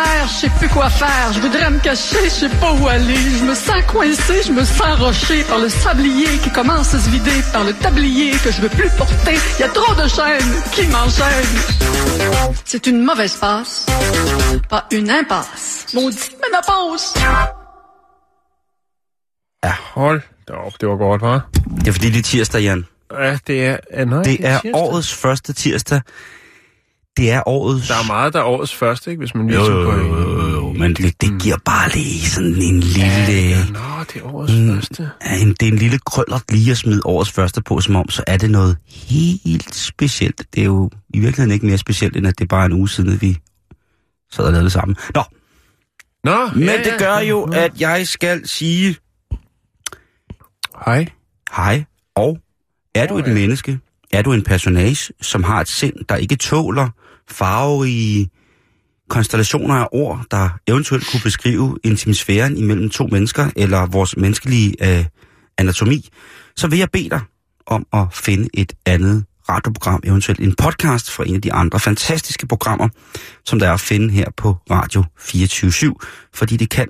Tabonnaire, je sais plus quoi faire. Je voudrais me cacher, je sais pas où aller. Je me sens coincé, je me sens roché par le sablier qui commence à se vider, par le tablier que je veux plus porter. Il y a trop de chaînes qui m'enchaînent. C'est une mauvaise passe, pas une impasse. Maudite ménopause. Ja, hold da op, det var godt, hva'? Det er fordi, det er tirsdag, Jan. Ja, det er... Ja, nej, Det er tirsdag. årets første tirsdag. Det er årets... Der er meget, der er årets første, ikke? Hvis man Jo, lige jo, på jo, jo, jo, men det, det giver bare lige sådan en lille... Ja, nå, det er årets Mm. første. Ja, en, det er en lille krøllert lige at smide årets første på, som om, så er det noget helt specielt. Det er jo i virkeligheden ikke mere specielt, end at det er bare en uge siden, at vi sad og lavede det sammen. Nå, Nå, men ja, det ja. gør jo, at jeg skal sige Hej. hej, og er du Åh, et ja. menneske? Er du en personage, som har et sind, der ikke tåler farverige konstellationer af ord, der eventuelt kunne beskrive intimsfæren imellem to mennesker, eller vores menneskelige øh, anatomi, så vil jeg bede dig om at finde et andet radioprogram, eventuelt en podcast fra en af de andre fantastiske programmer, som der er at finde her på Radio 24 fordi det kan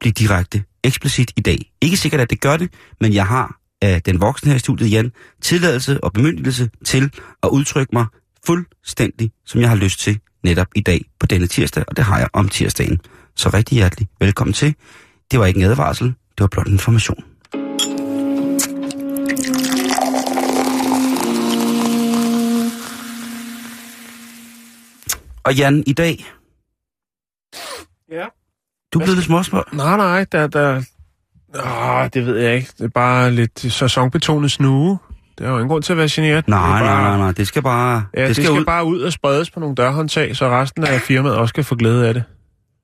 blive direkte eksplicit i dag. Ikke sikkert, at det gør det, men jeg har af den voksne her i studiet, Jan, tilladelse og bemyndigelse til at udtrykke mig fuldstændig, som jeg har lyst til netop i dag på denne tirsdag, og det har jeg om tirsdagen. Så rigtig hjertelig velkommen til. Det var ikke en advarsel, det var blot en information. Og Jan, i dag, Ja. du er blevet lidt småspør. Nej, nej, der... der Åh, det ved jeg ikke. Det er bare lidt sæsonbetonet snue. Det er jo ingen grund til at være generet. Nej, er nej, bare, nej, nej, det skal bare... Ja, det, det skal, ud. skal bare ud og spredes på nogle dørhåndtag, så resten af firmaet også kan få glæde af det.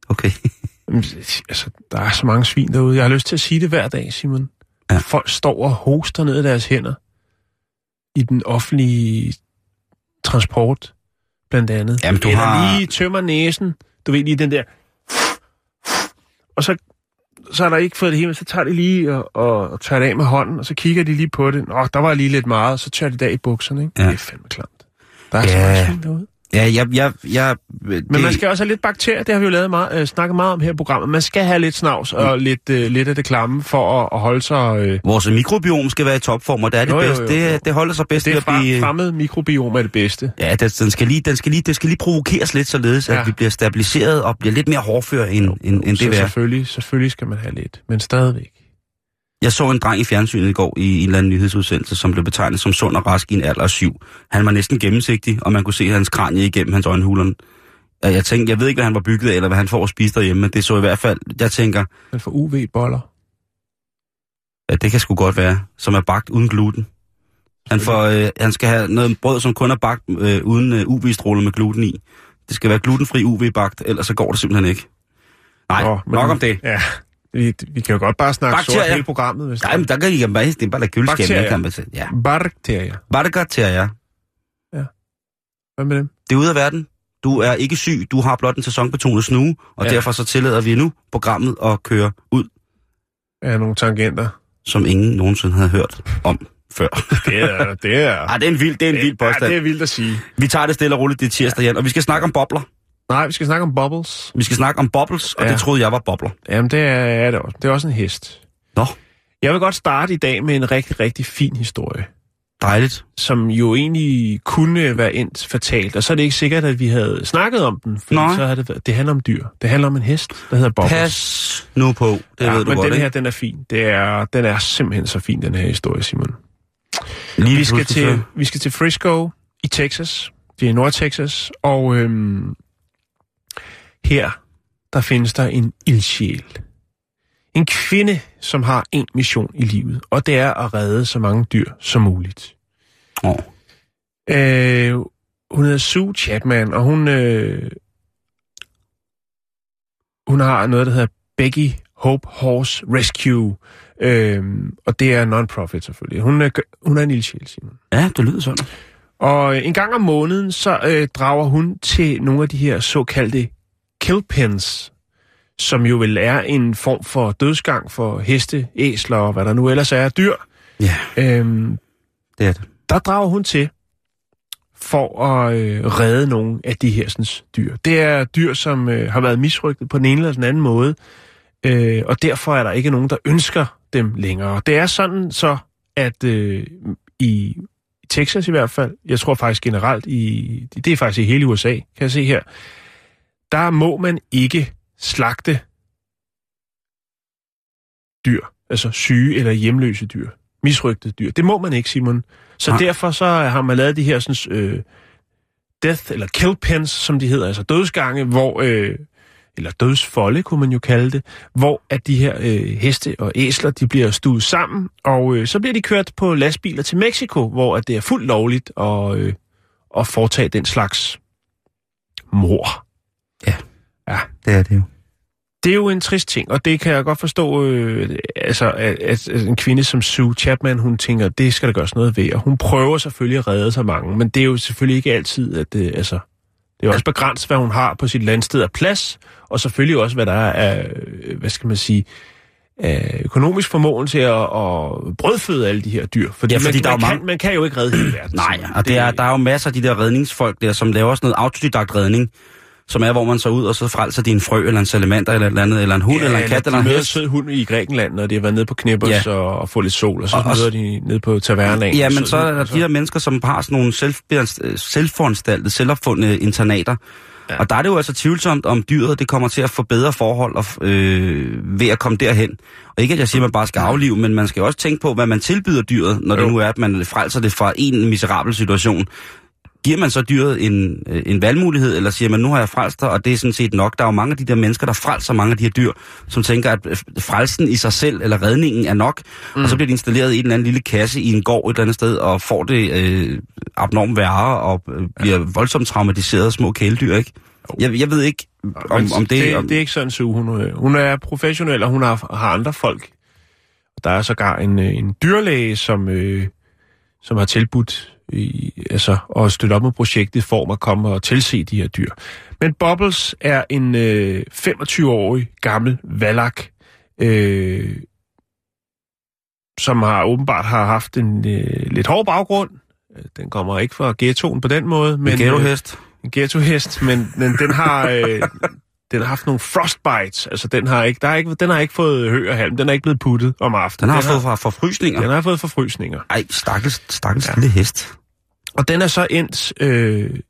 Okay. Jamen, Altså, der er så mange svin derude. Jeg har lyst til at sige det hver dag, Simon. Ja. Folk står og hoster ned i deres hænder i den offentlige transport, blandt andet. Jamen, du Eller har- lige tømmer næsen. Du ved lige den der... Og så, så har der ikke fået det hele, så tager de lige og, og, og tørrer det af med hånden, og så kigger de lige på det. Nå, der var lige lidt meget, så tørrer de det af i bukserne, ikke? Ja. Det er fandme klamt. Der er så Ja. mange svin derude. Ja, jeg... jeg, jeg det, Men man skal også have lidt bakterier, det har vi jo lavet meget, øh, snakket meget om her i programmet. Man skal have lidt snavs og lidt, øh, lidt af det klamme for at, at holde sig... Øh, Vores mikrobiom skal være i topform, og det er det Jo, jo, bedste. jo, jo. Det, det holder sig bedst det ved er at blive... fremmed mikrobiom er det bedste. Ja, det, den skal lige, den skal lige, det skal lige provokeres lidt således, ja. At vi bliver stabiliseret og bliver lidt mere hårdfør, end, end, end så det er. selvfølgelig, selvfølgelig skal man have lidt, men stadigvæk. Jeg så en dreng i fjernsynet i går i en eller anden nyhedsudsendelse, som blev betegnet som sund og rask i en alder af syv. Han var næsten gennemsigtig, og man kunne se hans kranie igennem hans øjenhulen. Og Jeg tænkte, jeg ved ikke, hvad han var bygget af, eller hvad han får at spise derhjemme, men det så i hvert fald, jeg tænker, Man får UV-boller. Ja, det kan sgu godt være, som er bagt uden gluten. Han, får, øh, han skal have noget brød, som kun er bagt øh, uden øh, UV-stråler med gluten i. Det skal være glutenfri UV-bagt, ellers så går det simpelthen ikke. Nej, Nå, men- nok om det. Ja, vi, vi kan jo godt bare snakke Bakterier. sort hele programmet. Hvis Nej, men der kan I bare, det er bare lade køleskabet. Bakterier. Kan man sige. Ja. Bakterier. Bakterier. Hvad med dem? Det er ude af verden. Du er ikke syg, du har blot en sæsonbetonet snue, og ja. Ja. derfor så tillader vi nu programmet at køre ud, Er nogle tangenter? som ingen nogensinde havde hørt om før. Det er... Det er, Ej, det er en vild, det er en vild ja, påstand. det er vildt at sige. Vi tager det stille og roligt, det er tirsdag, Jan, og vi skal snakke om bobler. Nej, vi skal snakke om bubbles. Vi skal snakke om bobbles, og Ja. det troede jeg var bobler. Jamen, det er, er det også. Det er også en hest. Nå, Jeg vil godt starte i dag med en rigtig, rigtig fin historie, dejligt. som jo egentlig kunne være endt fatalt. Og så er det ikke sikkert, at vi havde snakket om den, for Nej. så havde det, været- det handler om dyr. Det handler om en hest, der hedder Bubbles. Pas nu på, det ja, ved du men godt, den ikke? her, den er fin. Det er, den er simpelthen så fin, den her historie, Simon. Lige Vi skal, til, vi skal til Frisco i Texas. Det er Nord-Texas. Og øhm, her, der findes der en ildsjæl. En kvinde, som har en mission i livet, og det er at redde så mange dyr som muligt. Åh, Øh, hun hedder Sue Chapman, og hun, øh, hun har noget, der hedder Becky Hope Horse Rescue, øh, og det er non-profit selvfølgelig. Hun er, hun er en ildsjæl, Simon. Ja, det lyder sådan. Og øh, en gang om måneden, så øh, drager hun til nogle af de her såkaldte killpens, som jo vel er en form for dødsgang for heste, æsler og hvad der nu ellers er af dyr. Ja, Øhm, det er det. der drager hun til for at øh, redde nogle af de her sådan, dyr. Det er dyr, som øh, har været misrygtet på den ene eller den anden måde, øh, og derfor er der ikke nogen, der ønsker dem længere. Det er sådan så, at øh, i Texas i hvert fald, jeg tror faktisk generelt, i, det er faktisk i hele USA, kan jeg se her, der må man ikke slagte dyr, altså syge eller hjemløse dyr, misrygtede dyr. Det må man ikke, Simon. Så Nej. derfor så har man lavet de her sådan, øh, death eller kill pens, som de hedder, altså dødsgange, hvor øh, eller dødsfolde, kunne man jo kalde det, hvor at de her øh, heste og æsler, de bliver stuet sammen, og øh, så bliver de kørt på lastbiler til Mexico, hvor at det er fuldt lovligt at, øh, at foretage den slags mor. Ja. Det er det jo. det er jo en trist ting, og det kan jeg godt forstå, øh, altså, at, at en kvinde som Sue Chapman, hun tænker, det skal der gøres noget ved, og hun prøver selvfølgelig at redde så mange, men det er jo selvfølgelig ikke altid, at det, altså, det er også begrænset, hvad hun har på sit landsted af plads, og selvfølgelig også, hvad der er af, øh, hvad skal man sige, af økonomisk formåen til at, at brødføde alle de her dyr. Fordi, Ja, fordi man, der er man, jo kan, mange- man kan jo ikke redde hele verden. Nej, og det er, der er jo masser af de der redningsfolk der, som laver sådan noget autodidakt redning, som er, hvor man så ud, og så frelser de en frø, eller en salamander, eller et eller andet, eller en hund, ja, eller en kat, eller møder en hest. sød hund i Grækenland, når de har været nede på Knippers Ja. og, og få lidt sol, og så møder de nede på tavernaen. Ja, en men så er der de der mennesker, som har sådan nogle selv, selvforanstaltede, selvopfundne internater. Ja. Og der er det jo altså tvivlsomt, om dyret det kommer til at få bedre forhold og, øh, ved at komme derhen. Og ikke at jeg siger, at man bare skal aflive, men man skal også tænke på, hvad man tilbyder dyret, når jo. det nu er, at man frelser det fra en miserabel situation. Giver man så dyret en, øh, en valgmulighed, eller siger man, nu har jeg frelst dig, og det er sådan set nok. Der er jo mange af de der mennesker, der frelser mange af de her dyr, som tænker, at øh, frelsen i sig selv, eller redningen er nok, mm. og så bliver de installeret i en eller anden lille kasse i en gård et eller andet sted, og får det øh, abnormt værre, og øh, bliver ja. voldsomt traumatiseret af små kæledyr, ikke? Jeg, jeg ved ikke, om, Men om det... det, om, det er ikke sådan, Sue. Hun, hun er professionel, og hun har, har andre folk. Der er sågar en, en dyrlæge, som, øh, som har tilbudt i, altså, at støtte op med projektet i form af at komme og tilse de her dyr. Men Bubbles er en øh, 25-årig gammel valak, øh, som har åbenbart har haft en øh, lidt hård baggrund. Øh, Den kommer ikke fra ghettoen på den måde. Men, en øh, ghettohest. en ghettohest, men, men den har... Øh, den har haft nogle frostbites, altså den har ikke, der er ikke, den har ikke fået hø og halm, den er ikke blevet puttet om aftenen. Den har den fået forfrysninger. den har fået forfrysninger. Ej, stakkels, stakkels ja. lille hest. Og den er så endt øh,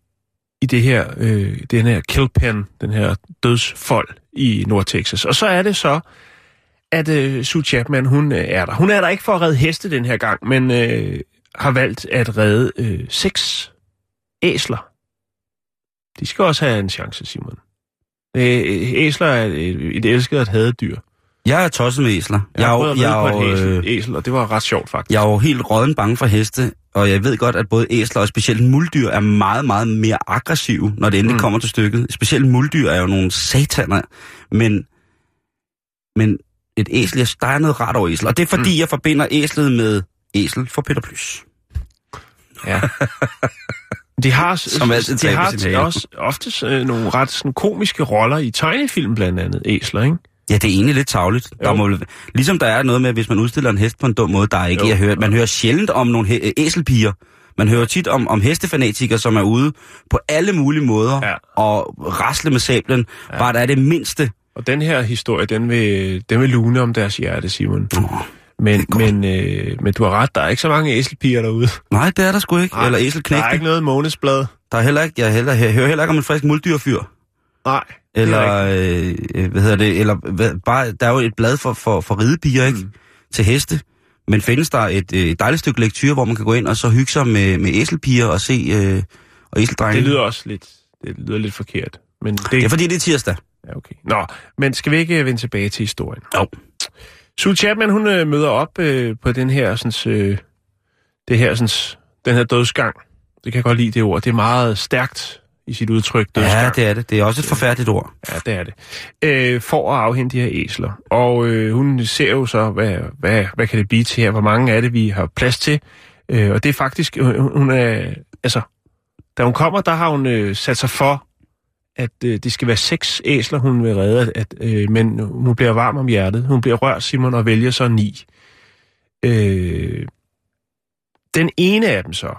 i det her, øh, den her killpen, den her dødsfold i Nordtexas. Og så er det så, at øh, Sue Chapman, hun øh, er der. Hun er der ikke for at redde heste den her gang, men øh, har valgt at redde øh, seks æsler. De skal også have en chance, Simon. Øh, æsler er et, et elsket at have dyr. Jeg er tosset med æsler. Jeg har prøvet at jeg, ride på jeg, et øh, æsel, og det var ret sjovt faktisk. Jeg er jo helt råden bange for heste, og jeg ved godt, at både æsler og specielt muldyr er meget, meget mere aggressive, når det endelig mm. Mm. kommer til stykket. Specielt muldyr er jo nogle sataner, men, men et æsel, jeg- der er noget ret over æsel. Og det er fordi, mm. jeg forbinder æslet med æsel for Peter Plys. Ja. De har, Som altid de har også ofte øh, nogle ret sådan, komiske roller i tegnefilm, blandt andet æsler, ikke? Ja, det er egentlig lidt tavligt. Der må, ligesom der er noget med, hvis man udstiller en hest på en dum måde, der er ikke, Jo. jeg hører, man hører sjældent om nogle øh, æselpiger. Man hører tit om, om hestefanatikere, som er ude på alle mulige måder Ja. og rasle med sablen, ja. bare der er det mindste. Og den her historie, den vil, den vil lune om deres hjerte, Simon. Oh, Men, men, øh, men du har ret, der er ikke så mange æselpiger derude. nej, det er der sgu ikke. Nej, Eller Der æselknægte. er ikke noget månedsblad. Der er heller ikke, jeg, heller, jeg hører heller ikke om en frisk muldyrfyr. Nej, Eller, rigtigt. øh, hvad hedder det, eller hvad, bare, der er jo et blad for, for, for ridepiger, ikke? Mm. Til heste. Men findes der et, øh, et dejligt stykke lektyr, hvor man kan gå ind og så hygge sig med, med æselpiger og se øh, og æseldrenge? Det lyder også lidt, det lyder lidt forkert. Men det, Det er fordi, det er tirsdag. Ja, okay. Nå, men skal vi ikke øh, vende tilbage til historien? Jo. Sue Chapman, hun øh, møder op øh, på den her, sådan, øh, det her, sådan, den her dødsgang. Det kan jeg godt lide, det ord. Det er meget stærkt i sit udtryk, dødsgang. Ja, det er det. Det er også et forfærdeligt ord. Ja, det er det. Øh, for at afhente de her æsler. Og øh, hun ser jo så, hvad, hvad, hvad kan det blive til her? Hvor mange er det, vi har plads til? Øh, og det er faktisk, hun hun er altså, da hun kommer, der har hun øh, sat sig for, at øh, det skal være seks æsler, hun vil redde, at, øh, men hun bliver varm om hjertet. Hun bliver rørt, Simon, og vælger så ni. Øh, den ene af dem så,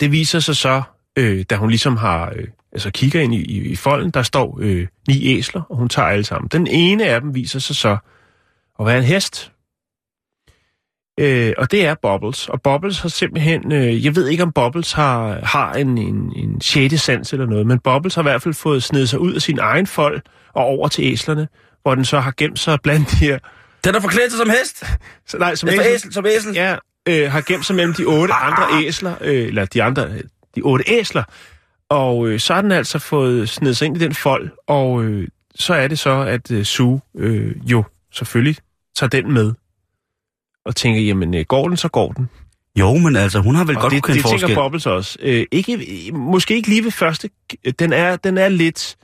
det viser sig så, øh, da hun ligesom har, øh, altså kigger ind i, i, i folden, der står øh, ni æsler, og hun tager alle sammen. Den ene af dem viser sig så at være en hest. Øh, og det er Bobbles. Og Bobbles har simpelthen, øh, jeg ved ikke om Bobbles har, har en, en, en sjette sans eller noget, men Bobbles har i hvert fald fået snedet sig ud af sin egen fold og over til æslerne, hvor den så har gemt sig blandt de her... Den er forklædt sig som hest. Så, nej, som æsel, æsel, som æsel. Ja, øh, har gemt sig mellem de otte andre æsler, øh, eller de andre, de otte æsler, og øh, så har den altså fået snedet sig ind i den fold, og øh, så er det så, at øh, Sue øh, jo selvfølgelig tager den med, og tænker, jamen øh, går den, så går den. Jo, men altså, hun har vel Og godt det, kunne kende det tænker forskel. Bobbles også. Øh, ikke, måske ikke lige ved første, den er, den er lidt,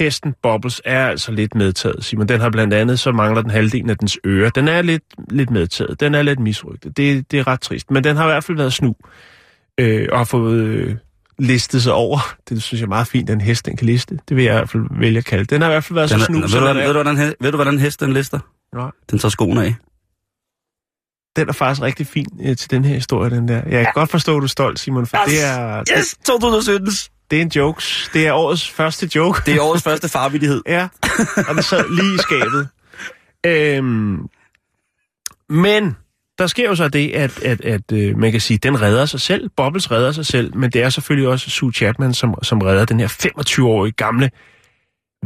hesten Bobbles er altså lidt medtaget, Simon. Den har blandt andet, så mangler den halvdelen af dens øre. Den er lidt, lidt medtaget. Den er lidt misrygtet. Det, det er ret trist. Men den har i hvert fald været snu. Øh, og har fået øh, listet sig over. Det synes jeg er meget fint, at en hest den kan liste. Det vil jeg i hvert fald vælge at kalde. Den har i hvert fald været Den så er, snu, ved, du, ved, du, hvordan, he- ved du, hvordan hest den lister? Nej. Den tager skoene af. den er faktisk rigtig fin øh, til den her historie, den der. Jeg kan godt forstå, at du er stolt, Simon, for det er, Yes, 2017. det er en jokes. Det er årets første joke. Det er årets første farvidighed. Ja, og den sad lige i skabet. Øhm, men der sker jo så det, at, at, at øh, man kan sige, den redder sig selv. Bobbles redder sig selv, men det er selvfølgelig også Sue Chapman, som, som redder den her 25-årige gamle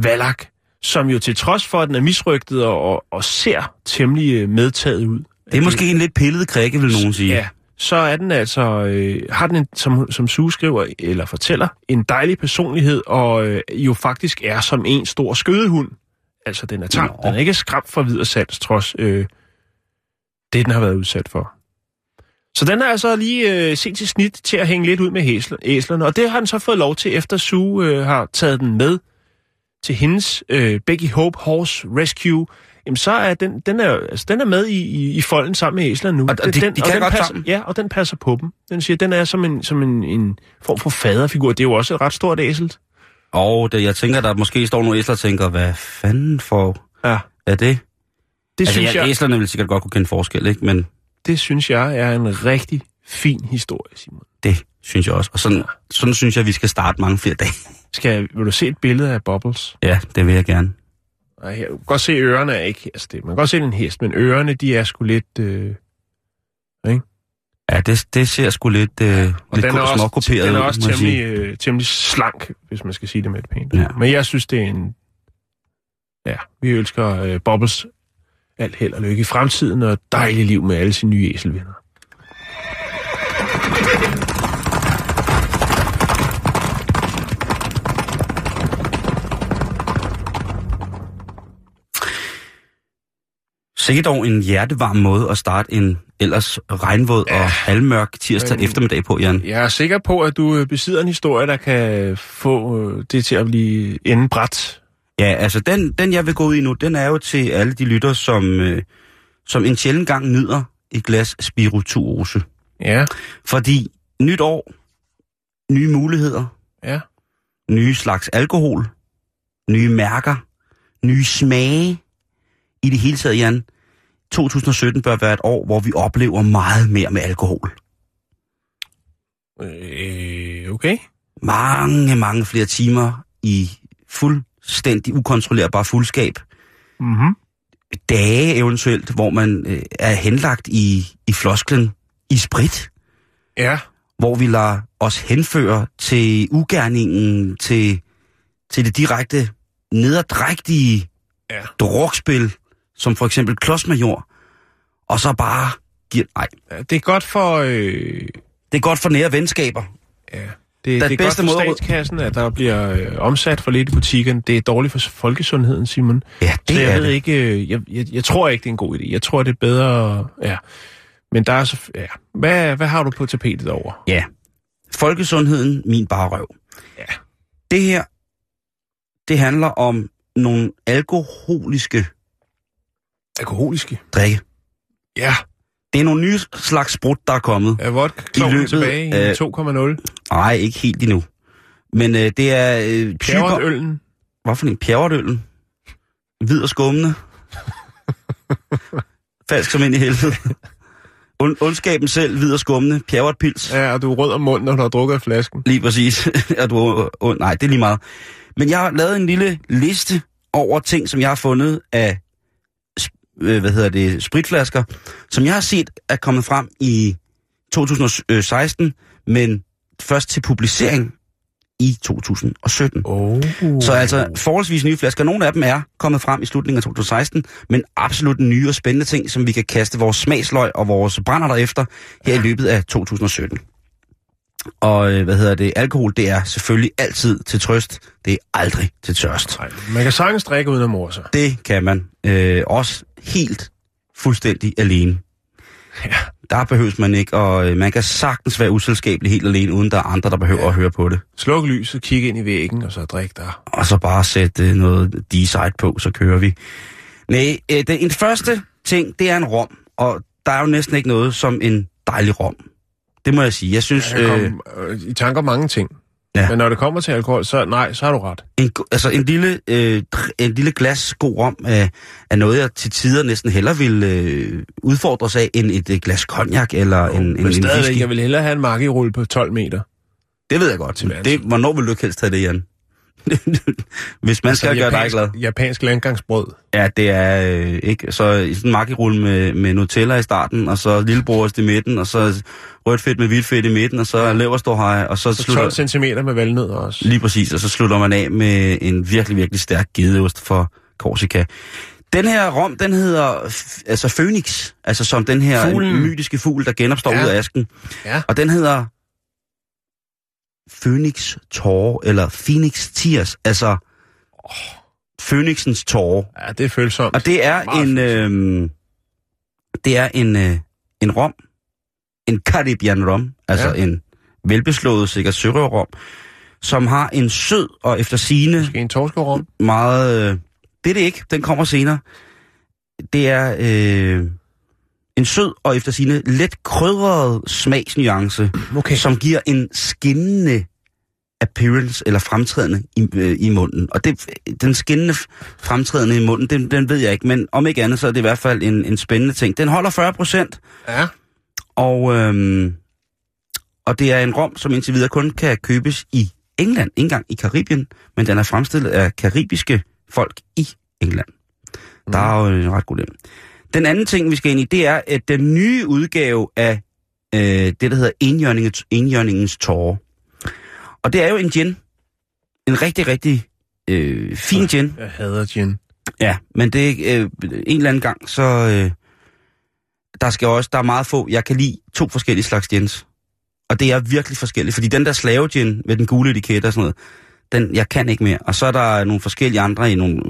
Valak, som jo til trods for, at den er misrygtet og, og, ser temmelig øh, medtaget ud. Det er måske en lidt pillet krikke, vil nogen sige. Ja, så er den altså, øh, har den, en, som, som Sue skriver, eller fortæller, en dejlig personlighed, og øh, jo faktisk er som en stor skødehund. Altså, den er tam. Den er ikke skræmt for videre sans, trods øh, det, den har været udsat for. Så den har altså lige øh, set til snit til at hænge lidt ud med hæsler, æslerne, og det har den så fået lov til, efter Sue øh, har taget den med til hendes øh, Becky Hope Horse Rescue. Jamen, så er den, den, er, altså, den er med i, i, i folden sammen med æslerne nu. Og- og de- den, de kan den godt passer, sammen. Ja, og den passer på dem. Den siger, den er som en, som en, en form for faderfigur. Det er jo også et ret stort æsel. Og det, jeg tænker, der måske står nogle æsler og tænker, hvad fanden for Ja, er det? Det altså, synes jeg, jeg, æslerne vil sikkert godt kunne kende forskel, ikke? Men det synes jeg er en rigtig fin historie, Simon. det synes jeg også. Og sådan, sådan synes jeg, vi skal starte mange flere dage. Skal, vil du se et billede af Bubbles? Ja, det vil jeg gerne. Nej, du kan godt se, at ørerne er ikke... Altså det, man kan godt se, en hest, men ørerne, de er sgu lidt... Øh, Ja, det, det ser sgu lidt, øh, og lidt den er også, småkopieret den er også jeg temmelig, øh, temmelig slank, hvis man skal sige det med et pænt. Ja. Men jeg synes, det er en... Ja, vi ønsker øh, Bubbles alt held og lykke i fremtiden, og et dejligt liv med alle sine nye æselvenner. Sikkert dog en hjertevarm måde at starte en ellers regnvåd og halvmørk tirsdag Men- eftermiddag på, Jan. Jeg er sikker på, at du øh, besidder en historie, der kan få øh, det til at blive enden bræt. Ja, altså den, den jeg vil gå ud i nu, den er jo til alle de lytter, som, øh, som en sjældent gang nyder et glas spirituose. Ja, Fordi nyt år, nye muligheder, ja. nye slags alkohol, nye mærker, nye smage. I det hele taget, Jan, 2017 bør være et år, hvor vi oplever meget mere med alkohol. Øh, okay. Mange, mange flere timer i fuldstændig ukontrollerbar fuldskab. Mm-hmm. Dage eventuelt, hvor man øh, er henlagt i, i flosklen i sprit. Ja, hvor vi lader os henføre til ugerningen, til, til det direkte nederdrægtige Ja. drukspil, som for eksempel klodsmajor, og så bare giver... Nej, Ja, det er godt for... Øh, det er godt for nære venskaber. ja, det, det er Den godt bedste for måde at- statskassen, at der bliver øh, omsat for lidt i butikken. Det er dårligt for folkesundheden, Simon. Ja, det så jeg er ved det. ikke... øh, Jeg, jeg, jeg tror ikke, det er en god idé. Jeg tror, det er bedre... Ja. Men der er så... Ja. Hvad, hvad har du på tapetet over? Ja. Folkesundheden, min bare røv. Ja. Det her, det handler om nogle alkoholiske Alkoholiske. drikke. Ja. Det er nogle nye slags sprut, der er kommet. Er vodka tilbage i af- 2,0? Nej, ikke helt endnu. Men øh, det er... Øh. Pjerretøllen. Hvad for en? Pjerretøllen? Hvid og skummende? Falsk som ind i helvede. Und, ondskaben selv, hvid og skummende, pjerretpils. Ja, og du er rød om munden, når du har drukket af flasken. Lige præcis. og du er ond. Nej, det er lige meget. Men jeg har lavet en lille liste over ting, som jeg har fundet af øh, hvad hedder det, spritflasker, som jeg har set er kommet frem i 2016, men først til publicering i 2017. Oh. Så altså forholdsvis nye flasker. Nogle af dem er kommet frem i slutningen af 2016, men absolut nye og spændende ting, som vi kan kaste vores smagsløg og vores brænder efter her i løbet af 2017. Og øh, hvad hedder det? Alkohol, det er selvfølgelig altid til trøst. Det er aldrig til tørst. Nej, man kan sagtens drikke uden at morde sig. Det kan man. Øh, også helt fuldstændig alene. Ja. Der behøves man ikke, og øh, man kan sagtens være uselskabelig helt alene, uden der er andre, der behøver ja. at høre på det. Sluk lyset, kig ind i væggen, og så drik der. og så bare sætte øh, noget D-side på, så kører vi. Nej, øh, det, en første ting, det er en rom, og der er jo næsten ikke noget som en dejlig rom. Det må jeg sige. Jeg synes, Jeg øh, øh, i tanker mange ting. Ja. Men når det kommer til alkohol, så nej, så har du ret. en, altså en lille, øh, en lille glas god rom er, er noget, jeg til tider næsten hellere vil øh, udfordres af, end et øh, glas cognac eller en, en, Men en whisky. jeg vil hellere have en makkerulle på 12 meter. Det ved jeg godt. Til. Det, hvornår vil du ikke helst have det, Jan? Hvis man skal gøre dig glad. Japansk landgangsbrød. Ja, det er øh, ikke. Så i sådan en makkerulle med, med Nutella i starten, og så lillebrost i midten, og så rødt fedt med hvidt fedt i midten, og så leverståhej, og så Så slutter... 12 cm med valnødder også. Lige præcis, og så slutter man af med en virkelig, virkelig stærk gedeost for Korsika. Den her rom, den hedder altså Phoenix, altså som den her Fuglen. mytiske fugl, der genopstår Ja. ud af asken. Ja. Og den hedder Phoenix Tårer, eller Phoenix Tears, altså Phoenixens tårer. Ja, det er følsomt. Og det er Meget en, øh, det er en, øh, en rom, en Caribbean rom, altså Ja. en velbeslået sikkert sørøverrom, som har en sød og efter sine Måske en torskerum. meget... Øh, det er det ikke, den kommer senere. Det er øh, en sød og efter sine let krydret smagsnuance, Okay. som giver en skinnende appearance eller fremtrædende i, øh, i munden. Og det, den skinnende fremtrædende i munden, den, den ved jeg ikke, men om ikke andet, så er det i hvert fald en, en spændende ting. Den holder 40 procent, Ja. og, øhm, og det er en rom, som indtil videre kun kan købes i England, ikke engang i Karibien, men den er fremstillet af karibiske folk i England. Mm. Der er jo en ret god dem. Den anden ting, vi skal ind i, det er at den nye udgave af øh, det, der hedder enhjørningens, enhjørningens tårer. Og det er jo en gin. En rigtig, rigtig øh, fin gin. Jeg hader gin. Ja, men det er øh, en eller anden gang, så øh, der skal også, der er meget få, jeg kan lide to forskellige slags gins. Og det er virkelig forskelligt, fordi den der slave gin med den gule etikette og sådan noget, den, jeg kan ikke mere. Og så er der nogle forskellige andre i nogle...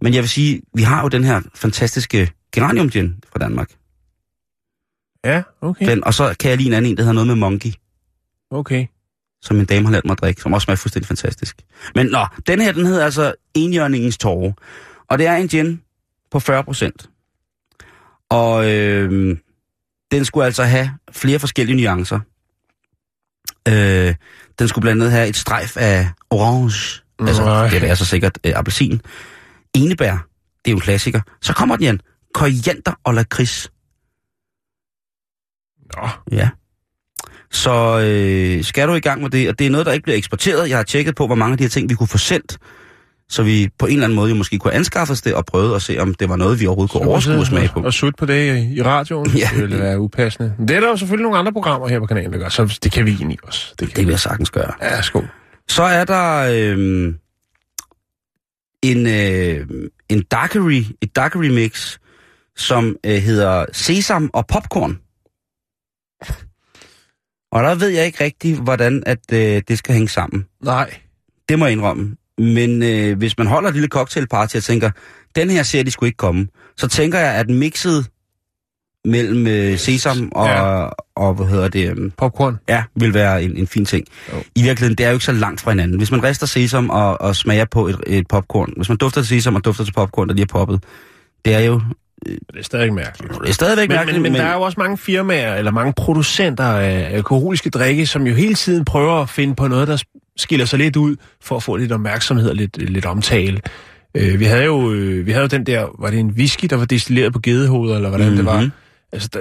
Men jeg vil sige, vi har jo den her fantastiske geranium gin fra Danmark. Ja, okay. Den, og så kan jeg lide en anden en, der hedder noget med monkey, Okay. som min dame har lært mig at drikke, som også smager fuldstændig fantastisk. Men nå, den her, den hedder altså enhjørningens tårer. Og det er en gin på 40 procent. Og øh, den skulle altså have flere forskellige nuancer. Øh, den skulle blandt andet have et strejf af orange. Altså, Nej. det er så sikkert øh, appelsin. Enebær, det er jo en klassiker. Så kommer den igen. Koriander og lakrids. Nå. Ja. Så øh, skal du i gang med det, og det er noget, der ikke bliver eksporteret. Jeg har tjekket på, hvor mange af de her ting, vi kunne få sendt, så vi på en eller anden måde jo måske kunne anskaffe os det, og prøve at se, om det var noget, vi overhovedet kunne overskue at smage på. Og sutte på det i, radioen. Ja. Det ville være upassende. Men Det er der jo selvfølgelig nogle andre programmer her på kanalen, der gør, så det kan vi egentlig også. Det kan Det vil jeg sagtens gøre. Ja, skål. Så er der øh, en, øh, en daiquiri, et daiquiri mix, som øh, hedder sesam og popcorn. Og der ved jeg ikke rigtig, hvordan at øh, det skal hænge sammen. Nej. Det må jeg indrømme. Men øh, hvis man holder et lille cocktailparty og tænker, den her ser de skulle ikke komme, så tænker jeg, at mixet mellem øh, sesam og, Ja. ja. og, hvad hedder det, øh, Popcorn. ja, vil være en, en fin ting. Jo. I virkeligheden, det er jo ikke så langt fra hinanden. Hvis man rister sesam og, og smager på et, et popcorn, hvis man dufter til sesam og dufter til popcorn, der lige er poppet, det er jo Det er stadig mærkeligt. Det er stadigvæk Men, mærkeligt, men, men der er jo også mange firmaer, eller mange producenter af alkoholiske drikke, som jo hele tiden prøver at finde på noget, der skiller sig lidt ud, for at få lidt opmærksomhed og lidt, lidt omtale. Øh, vi havde jo øh, vi havde jo den der, var det en whisky, der var destilleret på gedehoveder, eller hvordan mm-hmm. det var? Mhm. Altså, der,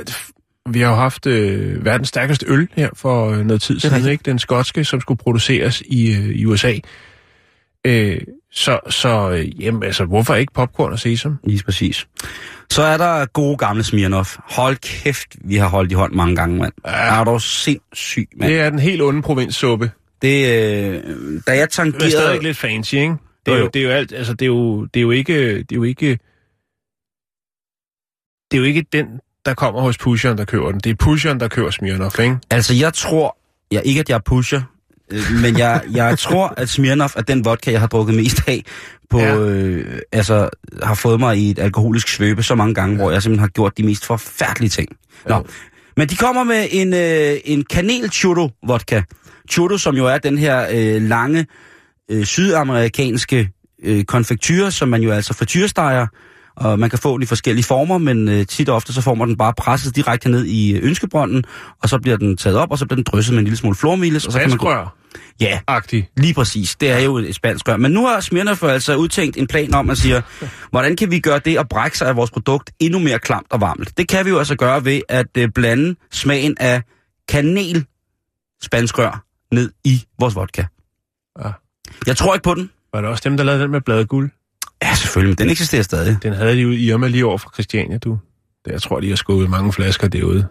vi har jo haft øh, verdens stærkeste øl her for øh, noget tid siden, ikke? Den skotske, som skulle produceres i, øh, i USA. Øh, så, så øh, jamen, altså, hvorfor ikke popcorn og sesam? Lige præcis. Så er der gode gamle Smirnoff. Hold kæft, vi har holdt i hånd mange gange, mand. Ja. Er du sindssyg, mand. Det er den helt onde provinssuppe. Det, øh, da jeg Det er tangerede... stadig lidt fancy, ikke? Det er Jo, det er jo alt, altså det er jo, det er jo ikke, det er jo ikke, det er jo ikke den, der kommer hos pusheren, der køber den. Det er pusheren, der køber Smirnoff, ikke? Altså, jeg tror... Jeg, ikke, at jeg pusher, øh, men jeg, jeg tror, at Smirnoff er den vodka, jeg har drukket mest af. På, Ja. ja. øh, altså, har fået mig i et alkoholisk svøbe så mange gange, hvor jeg simpelthen har gjort de mest forfærdelige ting. Nå. Men de kommer med en, øh, en kanel churro vodka. Churro, som jo er den her øh, lange øh, sydamerikanske øh, konfektyr, som man jo altså frityresteger, og man kan få den i forskellige former, men øh, tit og ofte så får man den bare presset direkte ned i øh, ønskebrønden, og så bliver den taget op, og så bliver den drysset med en lille smule flormelis, og så kan man gå... Spansk Ja, lige præcis. Det er jo et spansk rør. Men nu har Smirnoff altså udtænkt en plan om at sige, hvordan kan vi gøre det at brække sig af vores produkt endnu mere klamt og varmt? Det kan vi jo altså gøre ved at øh, blande smagen af kanel spansk rør ned i vores vodka. Ja. Jeg tror ikke på den. Var det også dem, der lavede den med bladguld? Ja, selvfølgelig, men den eksisterer stadig. Den havde de ude i Irma lige over for Christiania, du. Det, jeg tror, de har skubbet mange flasker derude.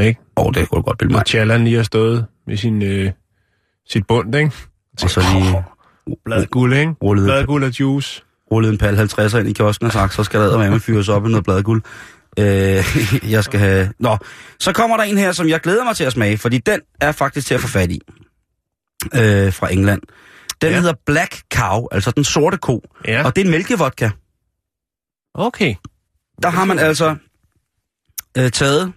Ikke? Åh, oh, det kunne godt bilde mig. Og Challan lige har stået med sin, øh, sit bund, ikke? Og så lige Bladguld, ikke? rullet, Bladguld og juice. rullet en pal 50'er ind i kiosken og sagt, så skal der med fyres op i noget bladguld. Øh, jeg skal have... Nå, så kommer der en her, som jeg glæder mig til at smage, fordi den er faktisk til at få fat i. Øh, fra England. Den Ja. hedder Black Cow, altså den sorte ko. Ja, Og det er en mælkevodka. okay. Der har man altså øh, taget